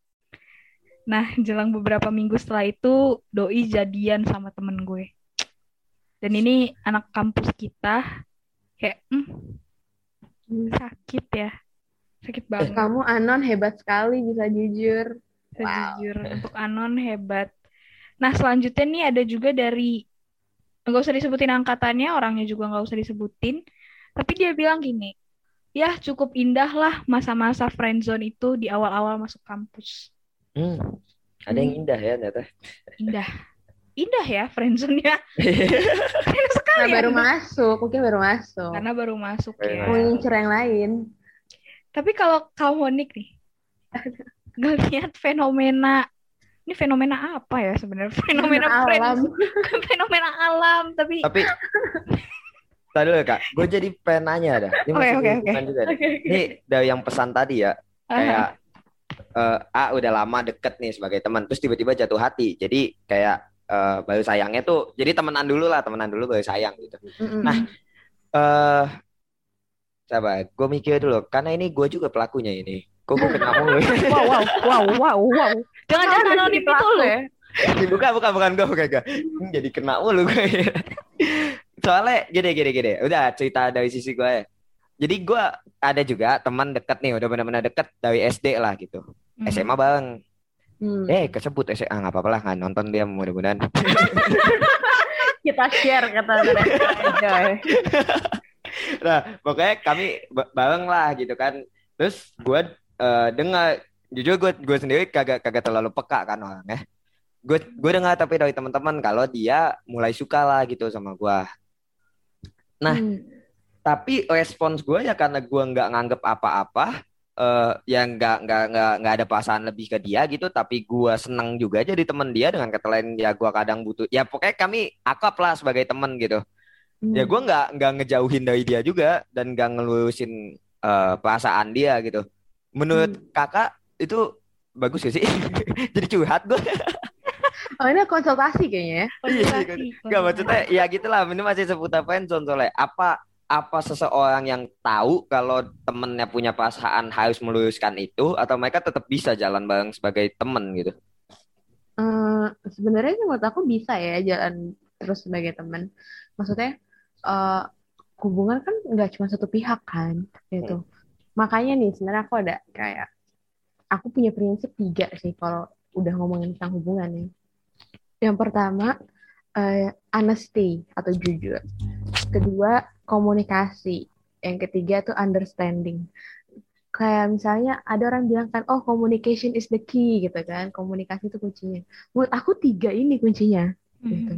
Nah, jelang beberapa minggu setelah itu, doi jadian sama temen gue. Dan ini anak kampus kita, kayak, hmm, Hmm. sakit ya sakit banget kamu anon hebat sekali bisa jujur sejujur untuk Anon hebat nah selanjutnya nih ada juga dari nggak usah disebutin angkatannya orangnya juga nggak usah disebutin tapi dia bilang gini ya cukup indah lah masa-masa friendzone itu di awal-awal masuk kampus Hmm. Ada yang indah ya ternyata. indah indah ya friendzone-nya Indah sekali Nah, ya. baru masuk mungkin baru masuk karena baru masuk Baru ya mau ngincer yang lain Tapi kalau kamu Nick nih, ngelihat fenomena, ini fenomena apa ya sebenarnya? Fenomena alam friends, fenomena alam. Tapi Tapi Tadi dulu kak, gue jadi pengen nanya dah. Ini Oke, masih oke, berhubungan juga nih. Ini dari yang pesan tadi ya, kayak eh, A udah lama deket nih sebagai teman, terus tiba-tiba jatuh hati. Jadi kayak eh, baru sayangnya tuh, jadi temenan dulu lah, temenan dulu baru sayang gitu. Mm-mm. Nah, eh coba gue mikir dulu, karena ini gue juga pelakunya ini. Kok gue kena mulu? wow, wow, wow, wow, wow. Jangan-jangan Oh, anonim itu pelaku loh. ya? bukan, bukan, bukan gue, bukan gue. Jadi kena mulu gue. Soalnya gini, gini, gini. Udah cerita dari sisi gue ya. Jadi gue ada juga teman deket nih, udah benar-benar deket dari SD lah gitu. Hmm. SMA bareng. Hmm. Eh, kesebut SMA nggak apa-apa lah, nggak nonton dia mudah-mudahan. kita share kata mereka. Nah, pokoknya kami ba- bareng lah gitu kan. Terus gue eh, dengar, jujur gue gue sendiri kagak kagak terlalu peka kan orangnya. Gue gue dengar tapi dari teman-teman kalau dia mulai suka lah gitu sama gue. Nah, Hmm. Tapi respons gue ya karena gue nggak nganggep apa-apa, eh yang nggak nggak nggak nggak ada perasaan lebih ke dia gitu. Tapi gue seneng juga jadi temen dia dengan kata lain ya gue kadang butuh. Ya pokoknya kami akrab lah sebagai temen gitu. Hmm. Ya gue nggak nggak ngejauhin dari dia juga dan nggak ngelurusin eh, perasaan dia gitu. Menurut kakak itu bagus gak sih? Jadi curhat gue. oh ini konsultasi kayaknya ya Konsultasi, Gak maksudnya ya gitulah. Ini masih seputar friendzone soalnya. Apa apa seseorang yang tahu kalau temennya punya perasaan harus meluruskan itu atau mereka tetap bisa jalan bareng sebagai temen gitu? Eh, sebenarnya sih menurut aku bisa ya jalan terus sebagai teman. Maksudnya eh, hubungan kan nggak cuma satu pihak kan, gitu. Makanya nih sebenarnya aku ada kayak aku punya prinsip tiga sih kalau udah ngomongin tentang hubungan ya. Yang pertama, eh, honesty atau jujur. Kedua, komunikasi. Yang ketiga tuh understanding. Kayak misalnya ada orang bilang kan, oh communication is the key gitu kan. Komunikasi itu kuncinya. Menurut aku tiga ini kuncinya gitu.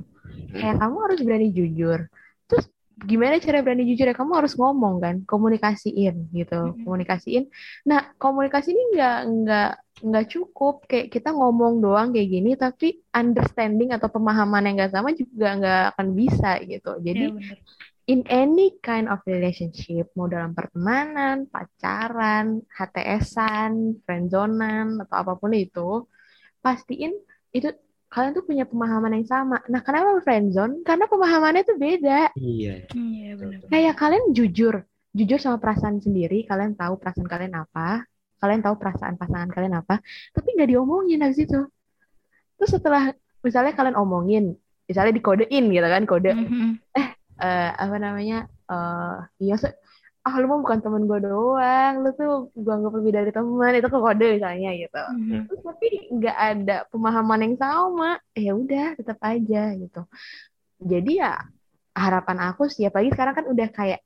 Kayak kamu harus berani jujur. Terus gimana cara berani jujur ya? Kamu harus ngomong kan, komunikasiin gitu, Mhm. komunikasiin. Nah, komunikasi ini nggak nggak nggak cukup kayak kita ngomong doang kayak gini, tapi understanding atau pemahaman yang nggak sama juga nggak akan bisa gitu. Jadi Iya bener. In any kind of relationship, mau dalam pertemanan, pacaran, HTS-an, friendzonan, atau apa pun itu, pastiin itu kalian tuh punya pemahaman yang sama. Nah, kenapa friendzone? Karena pemahamannya tuh beda. Iya. Iya bener. Kayak kalian jujur, jujur sama perasaan sendiri, kalian tahu perasaan kalian apa, kalian tahu perasaan pasangan kalian apa, tapi nggak diomongin habis itu. Terus setelah misalnya kalian omongin, misalnya dikodein gitu kan, kode Mhm. eh apa namanya iya se- ah lu mah bukan temen gue doang. Lu tuh gue anggap lebih dari teman itu ke kode misalnya gitu. Mhm. terus tapi nggak ada pemahaman yang sama. Ya udah tetap aja gitu. Jadi ya harapan aku sih apalagi sekarang kan udah kayak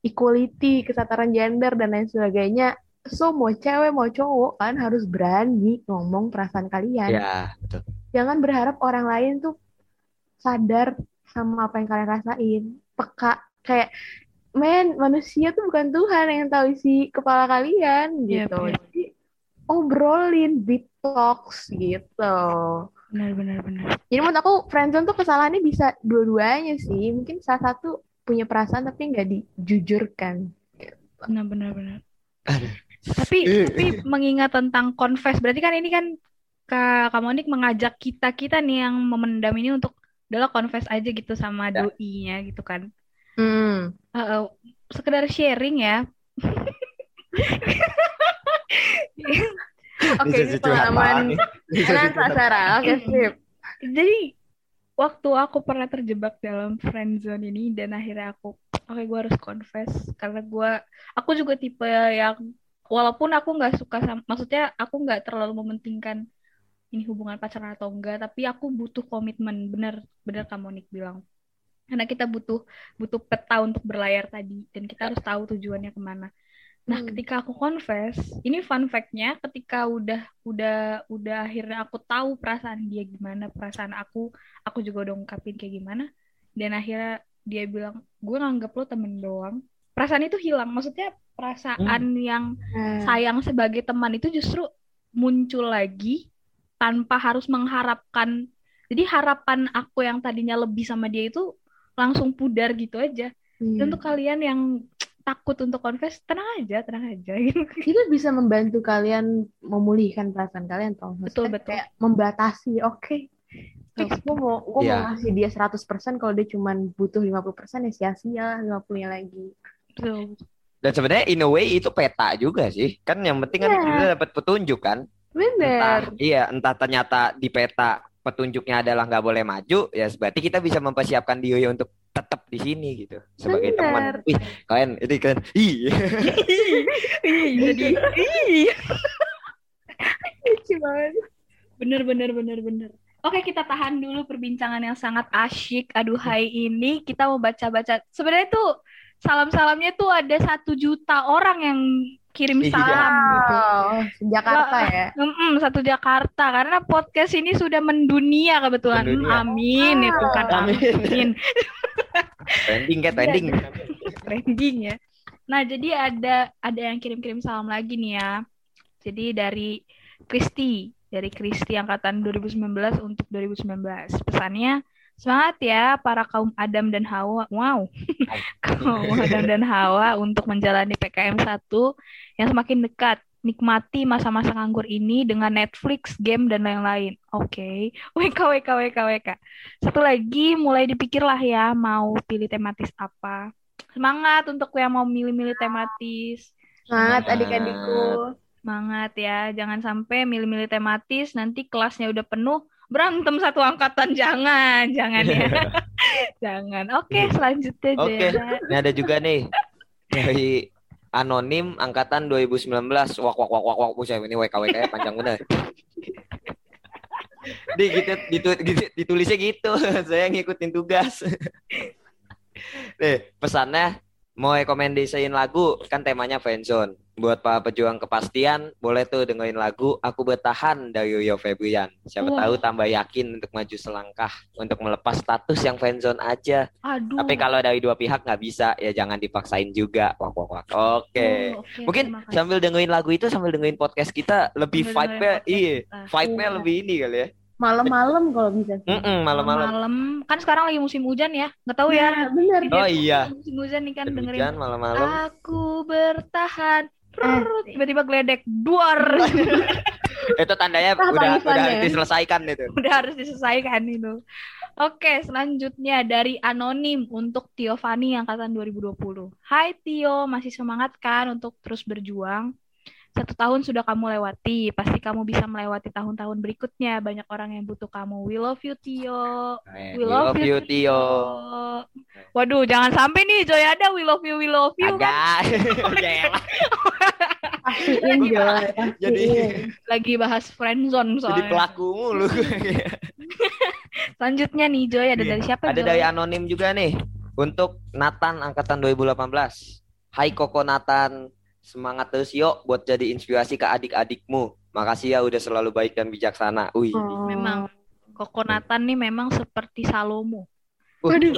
equality kesetaraan gender dan lain sebagainya. So mau cewek mau cowok kan harus berani ngomong perasaan kalian. Ya, betul. jangan berharap orang lain tuh sadar sama apa yang kalian rasain peka kayak men manusia tuh bukan Tuhan yang tahu isi kepala kalian Yep, gitu yep. jadi obrolin deep talks gitu Benar benar benar. jadi menurut aku friendzone tuh kesalahannya bisa dua-duanya sih mungkin salah satu punya perasaan tapi nggak dijujurkan Benar benar benar. Tapi tapi mengingat tentang confess berarti kan ini kan Kak Kak Monik mengajak kita kita nih yang memendam ini untuk adalah confess aja gitu sama Ya. doi-nya gitu kan. hmm. Eh, eh, sekedar sharing ya. oke ini curhat pengalaman curhat. Sarah oke sip Jadi waktu aku pernah terjebak dalam friend zone ini dan akhirnya aku oke gue harus confess karena gue aku juga tipe yang walaupun aku nggak suka sama maksudnya aku nggak terlalu mementingkan ini hubungan pacaran atau enggak tapi aku butuh komitmen. Bener bener kamu Nick bilang. Karena kita butuh butuh peta untuk berlayar tadi dan kita harus tahu tujuannya ke mana. Nah, Hmm. ketika aku confess, ini fun fact-nya ketika udah udah udah akhirnya aku tahu perasaan dia gimana, perasaan aku, aku juga udah ungkapin kayak gimana, dan akhirnya dia bilang, gue nganggep lo temen doang. Perasaan itu hilang, maksudnya perasaan yang Nah, sayang sebagai teman itu justru muncul lagi tanpa harus mengharapkan. Jadi harapan aku yang tadinya lebih sama dia itu langsung pudar gitu aja. hmm. Untuk kalian yang takut untuk confess, tenang aja, tenang aja gitu. itu bisa membantu kalian memulihkan perasaan kalian toh Betul, Maksudnya betul. kayak membatasi oke fix gue mau gue mau Iya. ngasih dia 100% kalau dia cuma butuh 50% ya sia-sia 50 nya lagi Betul. Dan sebenarnya in a way itu peta juga sih. Kan yang penting kan Iya. kita dapat petunjuk kan. Entah, bener iya, entah ternyata di peta petunjuknya adalah nggak boleh maju, ya berarti kita bisa mempersiapkan diri untuk tetap di sini gitu sebagai Bener. teman. Wih, kalian ini kan, ih, Ih, jadi ih. lucu banget bener bener bener bener. Oke kita tahan dulu perbincangan yang sangat asyik aduhai ini. Kita mau baca-baca. Sebenarnya tuh salam-salamnya tuh ada satu juta orang yang kirim Iya. salam gitu. wow Jakarta ya Mm-mm, satu Jakarta karena podcast ini sudah mendunia kebetulan. Hmm, Mendunia. amin itu kan Amin. amin. trending kan trending. trending ya. Nah, jadi ada ada yang kirim-kirim salam lagi nih ya. Jadi dari Kristi, dari Kristi angkatan 2019 untuk 2019. Pesannya semangat ya para kaum Adam dan Hawa. Wow. kaum Adam dan Hawa untuk menjalani PKM 1 yang semakin dekat. Nikmati masa-masa nganggur ini dengan Netflix, game, dan lain-lain. Oke. WK, WK, WK, WK. Satu lagi, mulai dipikirlah ya mau pilih tematis apa. Semangat untuk yang mau milih-milih tematis. Semangat. adik-adikku Semangat ya, jangan sampai milih-milih tematis nanti kelasnya udah penuh berantem satu angkatan jangan, jangan ya. jangan. Oke, selanjutnya Oke, Jera. ini ada juga nih dari anonim angkatan 2019. Wak wak wak wak wak. Buset, ini WKWK -WK panjang bener. Di gitu, ditu, gitu ditulisnya gitu. Saya ngikutin tugas. Nih, pesannya mau rekomendasiin lagu kan temanya fanzone. Buat para pejuang kepastian, boleh tuh dengerin lagu Aku Bertahan dari Yoyo Febrian. Siapa Wah. tahu tambah yakin untuk maju selangkah untuk melepas status yang fanzone aja. Aduh. Tapi kalau dari dua pihak nggak bisa, ya jangan dipaksain juga. Wak wak wak. Oke. Oh, oke, Mungkin sambil dengerin lagu itu sambil dengerin podcast kita lebih dengerin vibe-nya iya, vibe-nya Iya. lebih ini kali ya. Malam-malam kalau bisa malam-malam. Malam kan sekarang lagi musim hujan ya. Nggak tahu ya. Nah, bener. Oh iya. Musim hujan nih kan Hujan dengerin. malam-malam. Aku bertahan. Eh. Tiba-tiba geledek duar. Itu tandanya Ah, udah udah tangisannya. diselesaikan itu. Udah harus diselesaikan itu. Oke, selanjutnya dari anonim untuk Tio Fani angkatan 2020. Hai Tio, masih semangat kan untuk terus berjuang? Satu tahun sudah kamu lewati, pasti kamu bisa melewati tahun-tahun berikutnya. Banyak orang yang butuh kamu. We love you Tio. We We love, you, Tio. Waduh, jangan sampai nih Joy ada we love you, we love you kan Agak. Ya. Pastiin Joy, Jadi lagi bahas friendzone jadi soalnya. pelaku mulu. Selanjutnya nih Joy ada Iya. dari siapa Ada Joy? dari anonim juga nih. Untuk Nathan angkatan 2018. Hai Koko Nathan, semangat terus yuk buat jadi inspirasi ke adik-adikmu. Makasih ya udah selalu baik dan bijaksana. Wih. Oh. Memang Koko Nathan nih memang seperti Salomo. Waduh,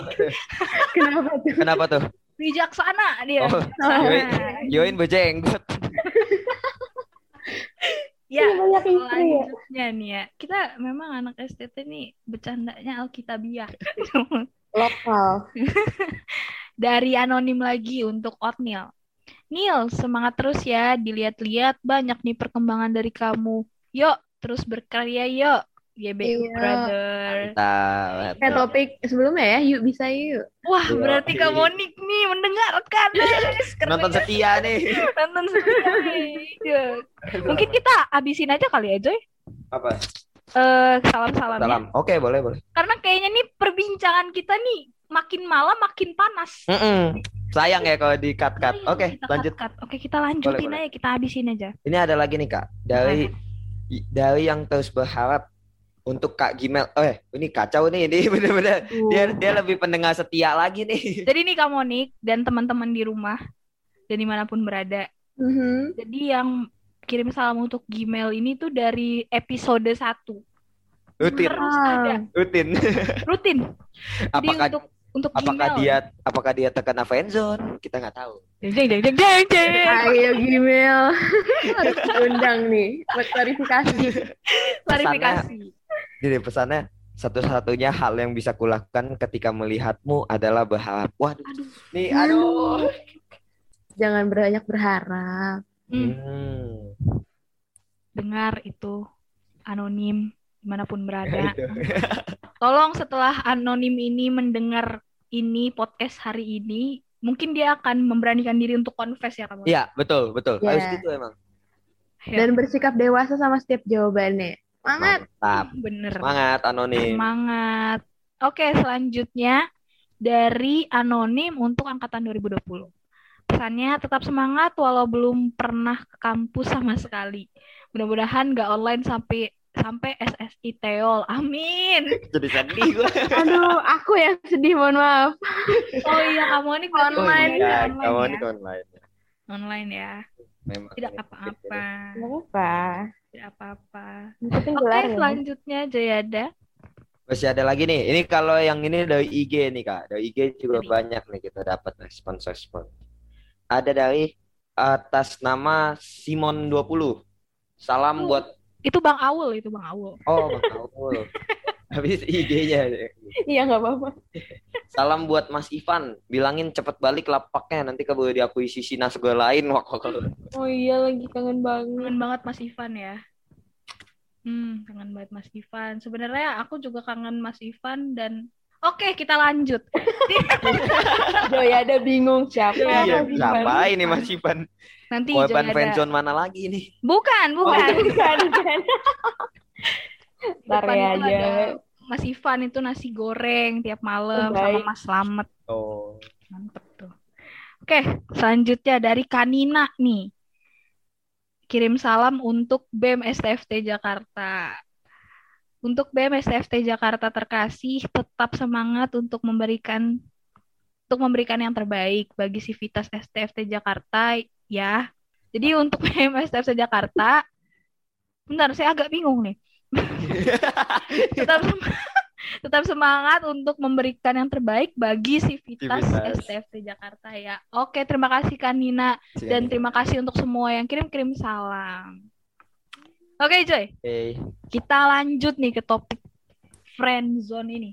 Kenapa tuh? Kenapa tuh? Bijaksana dia. Oh, Bijaksana. Yoin bejenggot. Ya, istri ya. selanjutnya nih ya. Kita memang anak STT nih bercandanya Alkitabiah. Lokal. Dari anonim lagi untuk Otnil. Nil, semangat terus ya. Dilihat-lihat banyak nih perkembangan dari kamu. Yuk, terus berkarya yuk. GBU Iya. Brother. Mantap. Kayak topik sebelumnya ya, yuk bisa yuk. Wah, Iya. berarti Kak Monik nih mendengarkan. Keren Nonton setia nih. Nonton setia nih. Mungkin kita habisin aja kali ya, Joy. Apa? Eh, salam-salam ya. Salam. Oke, boleh, boleh. Karena kayaknya nih perbincangan kita nih makin malam makin panas. Mm-mm. Sayang ya kalau di cut-cut. Ayo, Oke, kita lanjut. cut-cut. Oke, kita lanjutin Boleh, boleh. aja, kita habisin aja. Ini ada lagi nih, Kak. Dari dari yang terus berharap untuk Kak Gimel. Oh, eh, ini kacau nih. Ini bener-bener dia dia lebih pendengar setia lagi nih. Jadi nih Kak Monik dan teman-teman di rumah dan di mana pun berada. Mhm. Jadi yang kirim salam untuk Gmail ini tuh dari episode 1. Rutin, ada rutin. rutin. Jadi Apakah untuk untuk apakah Gmail. dia apakah dia terkena friendzone? Kita nggak tahu. Jeng jeng jeng jeng jeng jeng. Ayo Gmail. Harus undang nih buat klarifikasi. Klarifikasi. Jadi pesannya satu-satunya hal yang bisa kulakukan ketika melihatmu adalah berharap. Waduh, Aduh. nih aduh. Jangan banyak berharap. Hmm, Hmm. dengar itu anonim di mana pun berada. Tolong setelah anonim ini mendengar ini podcast hari ini, mungkin dia akan memberanikan diri untuk confess ya kamu. Iya, betul, betul. Iya. Harus gitu emang. Ya, Dan bersikap dewasa sama setiap jawabannya. Semangat. Mantap. bener. Semangat anonim. Semangat. Oke, selanjutnya dari anonim untuk angkatan 2020. Pesannya tetap semangat walau belum pernah ke kampus sama sekali. Mudah-mudahan nggak online sampai sampai SSI Teol. Amin. Jadi sedih gue. Aduh, aku yang sedih, mohon maaf. Oh iya, kamu ini berarti Online. belajar ya, online kamu ya. ini online. Online ya. Memang. Tidak apa-apa. Gak apa-apa. Tidak apa-apa. Oke, ya. selanjutnya Jayada. Masih ada lagi nih. Ini kalau yang ini dari IG nih kak. Dari IG juga Dari- banyak nih kita dapat respon-respon. Ada dari atas nama Simon 20. Salam Oh. buat Itu Bang Awul, itu Bang Awul. oh Bang Aul. Habis IG-nya. Iya, gak apa-apa. Salam buat Mas Ivan. Bilangin cepet balik lapaknya. Nanti keburu diakuisisi nasgor lain. Wah, kok- Oh iya, lagi kangen banget. Kangen banget Mas Ivan ya. Hmm, kangen banget Mas Ivan. Sebenarnya aku juga kangen Mas Ivan dan Oke, kita lanjut. Joy ada bingung siapa. Iya, Ivan. siapa ini Mas Ivan? Nanti Korban Joy ada- friendzone mana lagi nih? Bukan, Oh, bukan. Bukan, bukan. Ntar ya itu aja. ada Mas Ivan itu nasi goreng tiap malam Oh, sama. Mas Slamet. Oh. Mantep tuh. Oke, Oke, selanjutnya dari Kanina nih. Kirim salam untuk BEM STFT Jakarta. Untuk BEM STFT Jakarta terkasih, tetap semangat untuk memberikan untuk memberikan yang terbaik bagi Sivitas STFT Jakarta ya. Jadi untuk BEM STFT Jakarta, bentar saya agak bingung nih. tetap sem- tetap semangat untuk memberikan yang terbaik bagi Sivitas. STFT Jakarta ya. Oke, terima kasih Kanina dan terima kasih untuk semua yang kirim-kirim salam. Oke, Joy. Oke. Kita lanjut nih ke topik friend zone ini.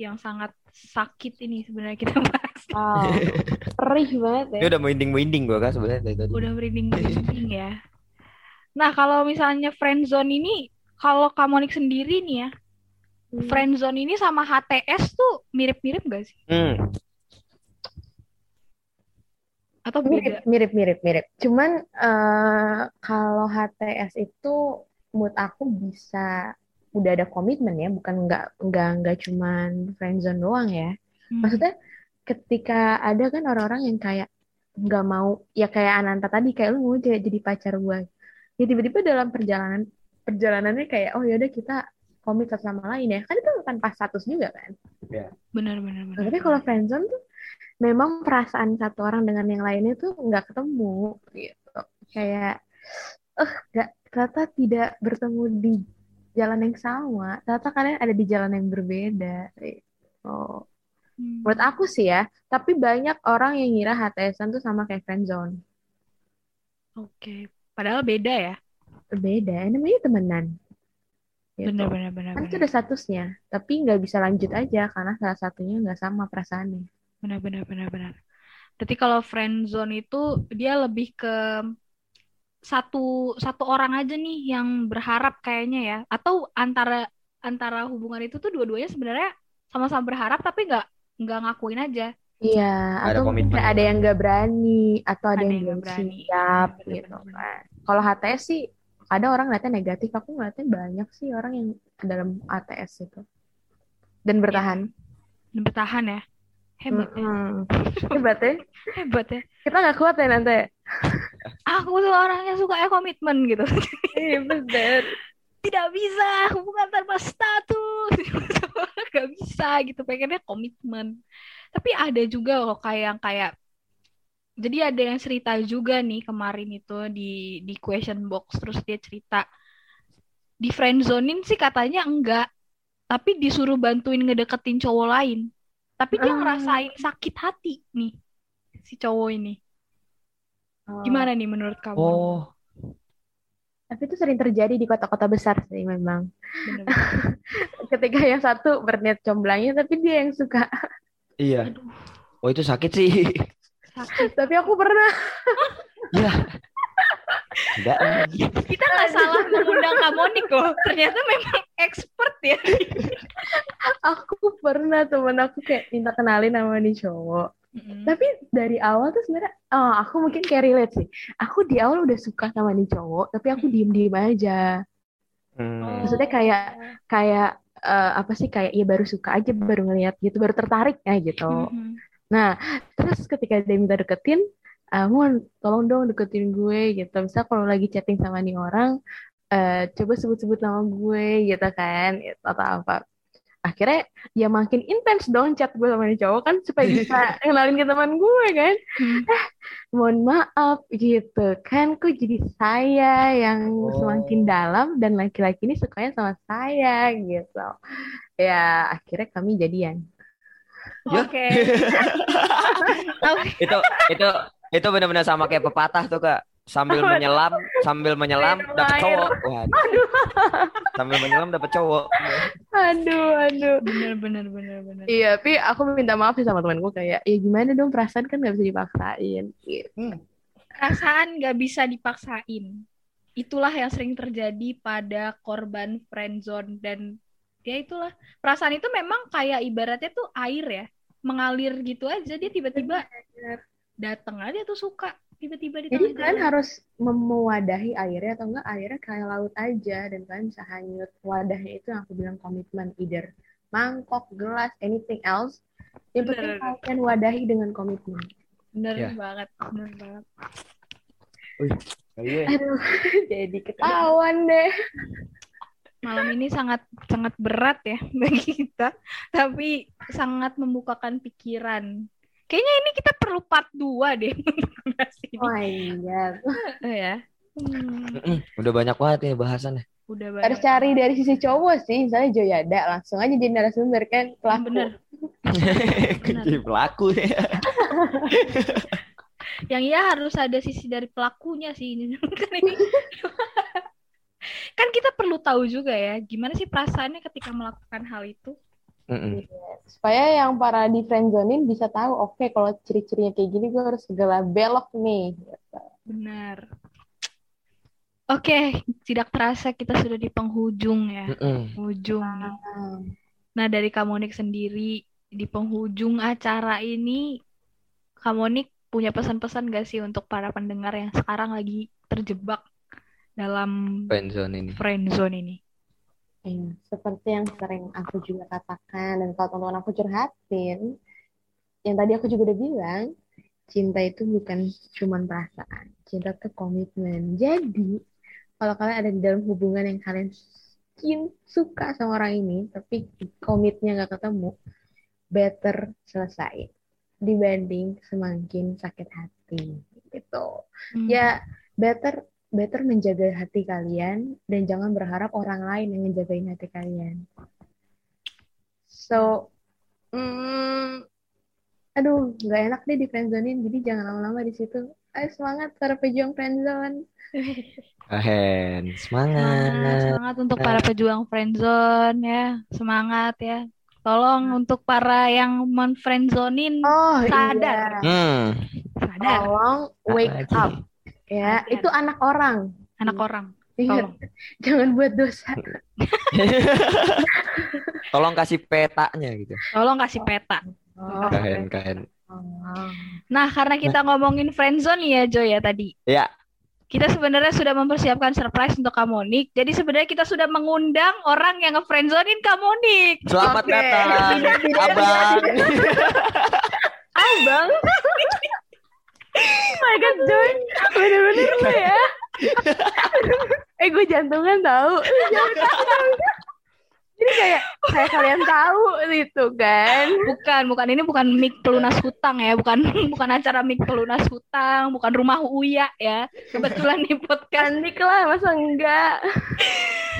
Yang sangat sakit ini sebenarnya kita bahas. Wow, perih banget ya. Ini udah merinding-merinding gue kan sebenarnya dari tadi. Udah merinding-merinding ya. Nah, kalau misalnya friend zone ini, kalau Kamonik sendiri nih ya, friend zone ini sama HTS tuh mirip-mirip gak sih? Hmm. Atau beda? Mirip, mirip, mirip, mirip. Cuman eh, kalau HTS itu menurut aku bisa udah ada komitmen ya, bukan nggak nggak nggak cuman friendzone doang ya. Hmm. Maksudnya ketika ada kan orang-orang yang kayak nggak mau ya kayak Ananta tadi kayak lu mau jadi, jadi pacar gue. Ya tiba-tiba dalam perjalanan perjalanannya kayak oh yaudah kita komit satu sama lain ya. Kan itu tanpa status juga kan. Benar, benar, benar. Nah, tapi kalau friendzone tuh memang perasaan satu orang dengan yang lainnya tuh nggak ketemu gitu. Kayak eh nggak ternyata tidak bertemu di jalan yang sama. Ternyata kalian ada di jalan yang berbeda. Oh. Hmm. Menurut aku sih ya, tapi banyak orang yang ngira HTSan tuh sama kayak friendzone. Oke, padahal beda ya. Beda, namanya temenan. Gitu. Benar, benar, benar, Kan itu udah statusnya, tapi nggak bisa lanjut aja karena salah satunya nggak sama perasaannya. Benar, benar, benar, benar. Berarti kalau friend zone itu dia lebih ke satu satu orang aja nih yang berharap kayaknya ya. Atau antara antara hubungan itu tuh dua-duanya sebenarnya sama-sama berharap tapi nggak nggak ngakuin aja. Iya, Ada atau mungkin ada yang nggak berani, atau ada, Ada yang yang berani. siap Benar, gitu benar, kan. Kalau HTS sih, ada orang ngeliatnya negatif, aku ngeliatnya banyak sih orang yang dalam HTS itu. Dan bertahan. Dan bertahan ya. Hebat ya. Mm-mm. Hebat ya. Hebat ya. Kita nggak kuat ya nanti. Aku tuh orang yang suka komitmen gitu. Iya bener. Tidak bisa hubungan tanpa status. Gak bisa gitu. Pengennya komitmen. Tapi ada juga loh kayak yang kayak jadi ada yang cerita juga nih kemarin itu di di question box terus dia cerita di friendzonin sih katanya enggak tapi disuruh bantuin ngedeketin cowok lain tapi dia Ah. ngerasain sakit hati nih si cowok ini Oh. gimana nih menurut kamu Oh, Tapi itu sering terjadi di kota-kota besar sih memang. Ketika yang satu berniat comblangnya, tapi dia yang suka. iya. Aduh, Oh, itu sakit sih. sakit Tapi aku pernah. Ya. Enggak. kita nggak salah mengundang Kamonik loh ternyata memang expert ya Aku pernah temen aku kayak minta kenalin sama nih cowok. Mm-mm. Tapi dari awal tuh sebenarnya, oh, aku mungkin kayak relate sih. Aku di awal udah suka sama nih cowok, tapi aku diem-diem aja. Hmm. Maksudnya kayak kayak eh, apa sih kayak ya baru suka aja, baru ngeliat gitu, baru tertarik ya gitu. Mhm. Nah, terus ketika dia minta deketin, ah, Mon, tolong dong deketin gue gitu. Misal kalau lagi chatting sama nih orang, eh, coba sebut-sebut nama gue gitu kan, gitu, atau apa. Akhirnya ya makin intens dong chat gue sama nih cowok kan supaya bisa kenalin ke teman gue kan. Hmm. Mohon maaf gitu kan, kok jadi saya yang Oh. semakin dalam dan laki-laki ini sukanya sama saya gitu. Ya akhirnya kami jadian. Ya. Oke. Oke. itu itu itu benar-benar sama kayak pepatah tuh kak. Sambil menyelam sambil menyelam dapat cowok. Waduh. Sambil menyelam dapat cowok. Aduh, aduh. Bener bener bener bener. Iya, tapi aku minta maaf sih sama temanku kayak, ya gimana dong? Perasaan kan nggak bisa dipaksain. Gitu. Perasaan nggak bisa dipaksain. Itulah yang sering terjadi pada korban friendzone dan ya itulah. Perasaan itu memang kayak ibaratnya tuh air ya mengalir gitu aja dia tiba-tiba datang aja tuh suka tiba-tiba di Jadi kalian jalan. harus mewadahi airnya atau enggak airnya kayak laut aja dan kalian bisa hanyut. Wadahnya itu yang aku bilang komitmen, either mangkok, gelas, anything else. Yang penting Bener. kalian wadahi dengan komitmen. Bener Ya. banget, bener banget. Iya. Aduh, jadi ketahuan deh. Malam ini sangat sangat berat ya bagi kita, tapi sangat membukakan pikiran. Kayaknya ini kita perlu part 2 deh ini. Oh iya. ya. Hmm, Udah banyak banget nih bahasannya. udah Harus banyak. cari dari sisi cowok sih. Misalnya Joyada, langsung aja jadi narasumber kan. Pelaku. Bener. Jadi pelaku ya. Yang ya harus ada sisi dari pelakunya sih ini. Kan ini kan kita perlu tahu juga ya gimana sih perasaannya ketika melakukan hal itu. Mm-mm. Supaya yang para di friendzonin bisa tahu, oke kalau ciri-cirinya kayak gini gue harus segala belok nih. Benar. Oke, tidak terasa kita sudah di penghujung ya. Mm-mm. Ujung nih. Nah, dari Kamonik sendiri di penghujung acara ini, Kamonik punya pesan-pesan gak sih untuk para pendengar yang sekarang lagi terjebak dalam Friendzone ini. friendzone ini? Ya, seperti yang sering aku juga katakan dan kalau teman-teman aku curhatin, yang tadi aku juga udah bilang, cinta itu bukan cuman perasaan, cinta itu komitmen. Jadi, kalau kalian ada di dalam hubungan yang kalian suka sama orang ini, tapi komitnya nggak ketemu, better selesai dibanding semakin sakit hati gitu. Hmm. Ya, better better menjaga hati kalian dan jangan berharap orang lain yang ngejagain hati kalian. So, mm, aduh, nggak enak deh di friendzonein, jadi jangan lama-lama di situ. Ayo semangat para pejuang friendzone. Keren, Semangat, semangat. semangat untuk para pejuang friendzone ya. Semangat ya. Tolong untuk para yang men-friendzonin Oh Sadar. iya, Hmm. sadar tolong wake Lagi. up. Ya, itu anak orang. anak orang. Ingat, Tolong. jangan buat dosa. Tolong kasih petanya gitu. Tolong kasih peta. Oh, Keren, keren. oh. Nah, karena kita ngomongin friendzone ya, Joy ya tadi. Ya, Kita sebenarnya sudah mempersiapkan surprise untuk Kamonik. Jadi sebenarnya kita sudah mengundang orang yang nge-friendzonein Kamonik. selamat Oke. datang, Abang. Abang. Oh my god, Joy. Bener-bener lu ya. eh, gue jantungan tahu. Jadi kayak kayak kalian tahu gitu kan. Bukan, bukan ini bukan mic pelunas hutang ya, bukan bukan acara mic pelunas hutang, bukan rumah Uya ya. Kebetulan di podcast Panik lah, masa enggak?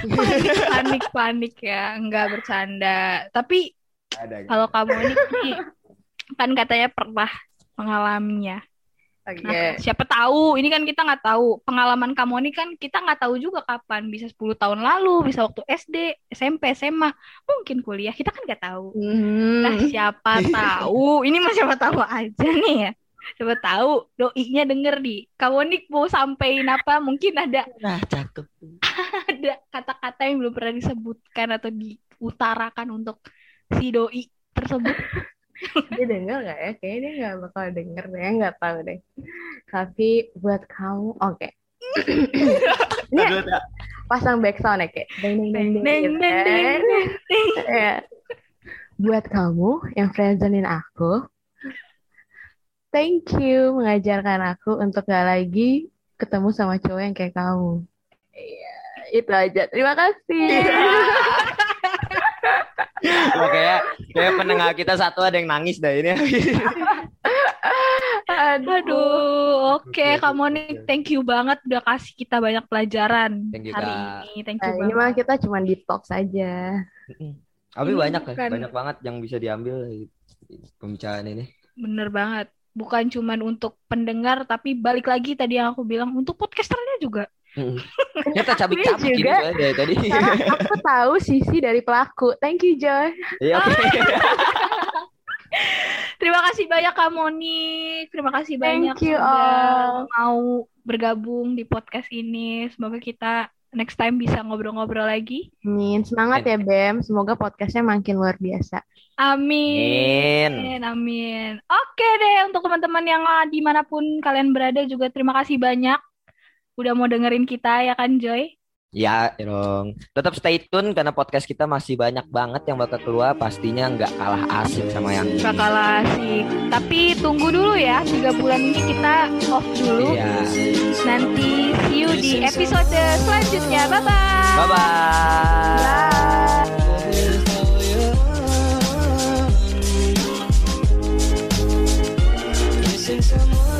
panik panik panik ya, enggak bercanda. Tapi Ada. kalau Kamonik nih kan katanya pernah mengalaminya. Oke. Nah, siapa tahu, ini kan kita nggak tahu. Pengalaman kamu ini kan kita nggak tahu juga kapan. Bisa 10 tahun lalu, bisa waktu SD, SMP, SMA, mungkin kuliah. Kita kan nggak tahu. Hmm. Nah, siapa tahu, ini mah siapa tahu aja nih ya. Siapa tahu doinya denger di. Kamu nih mau sampein apa? Mungkin ada Nah, cakep. ada kata-kata yang belum pernah disebutkan atau diutarakan untuk si doi tersebut. dia denger nggak ya? Kayaknya dia nggak bakal denger deh, nggak tahu deh. Tapi buat kamu, oke. Ini Aduh, tak. pasang background ya kayak deng deng deng deng, Deng gitu deng kan. deng deng. Ya. Buat kamu yang friendzonin aku, thank you mengajarkan aku untuk gak lagi ketemu sama cowok yang kayak kamu. Iya, itu aja. Terima kasih. Wah, kayak kayak pendengar kita satu ada yang nangis dah ini. Aduh. Aduh, oke oke, nih oke. thank you banget udah kasih kita banyak pelajaran Thank you, hari Kak. ini. Thank Nah, you ini mah banget. kita cuma di talk saja. Tapi banyak kan, banyak banget yang bisa diambil dari pembicaraan ini. Bener banget. Bukan cuman untuk pendengar, tapi balik lagi tadi yang aku bilang untuk podcasternya juga. Kita cabik-cabik gitu juga. ya dari tadi. Karena aku tahu sisi dari pelaku. Thank you, Joy. Iya, oke. Terima kasih banyak Kak Moni. Terima kasih banyak Thank you sudah all. mau bergabung di podcast ini. Semoga kita next time bisa ngobrol-ngobrol lagi. Amin. Semangat ya, Bem. Semoga podcastnya makin luar biasa. Amin. Amin. Amin. Oke deh, untuk teman-teman yang di mana pun kalian berada juga terima kasih banyak udah mau dengerin kita ya kan Joy? Ya, dong. Tetap stay tune karena podcast kita masih banyak banget yang bakal keluar. Pastinya nggak kalah asik sama yang ini. Gak kalah asik. Tapi tunggu dulu ya, tiga bulan ini kita off dulu. Iya. Nanti see you di episode selanjutnya. Bye-bye. Bye-bye. Bye.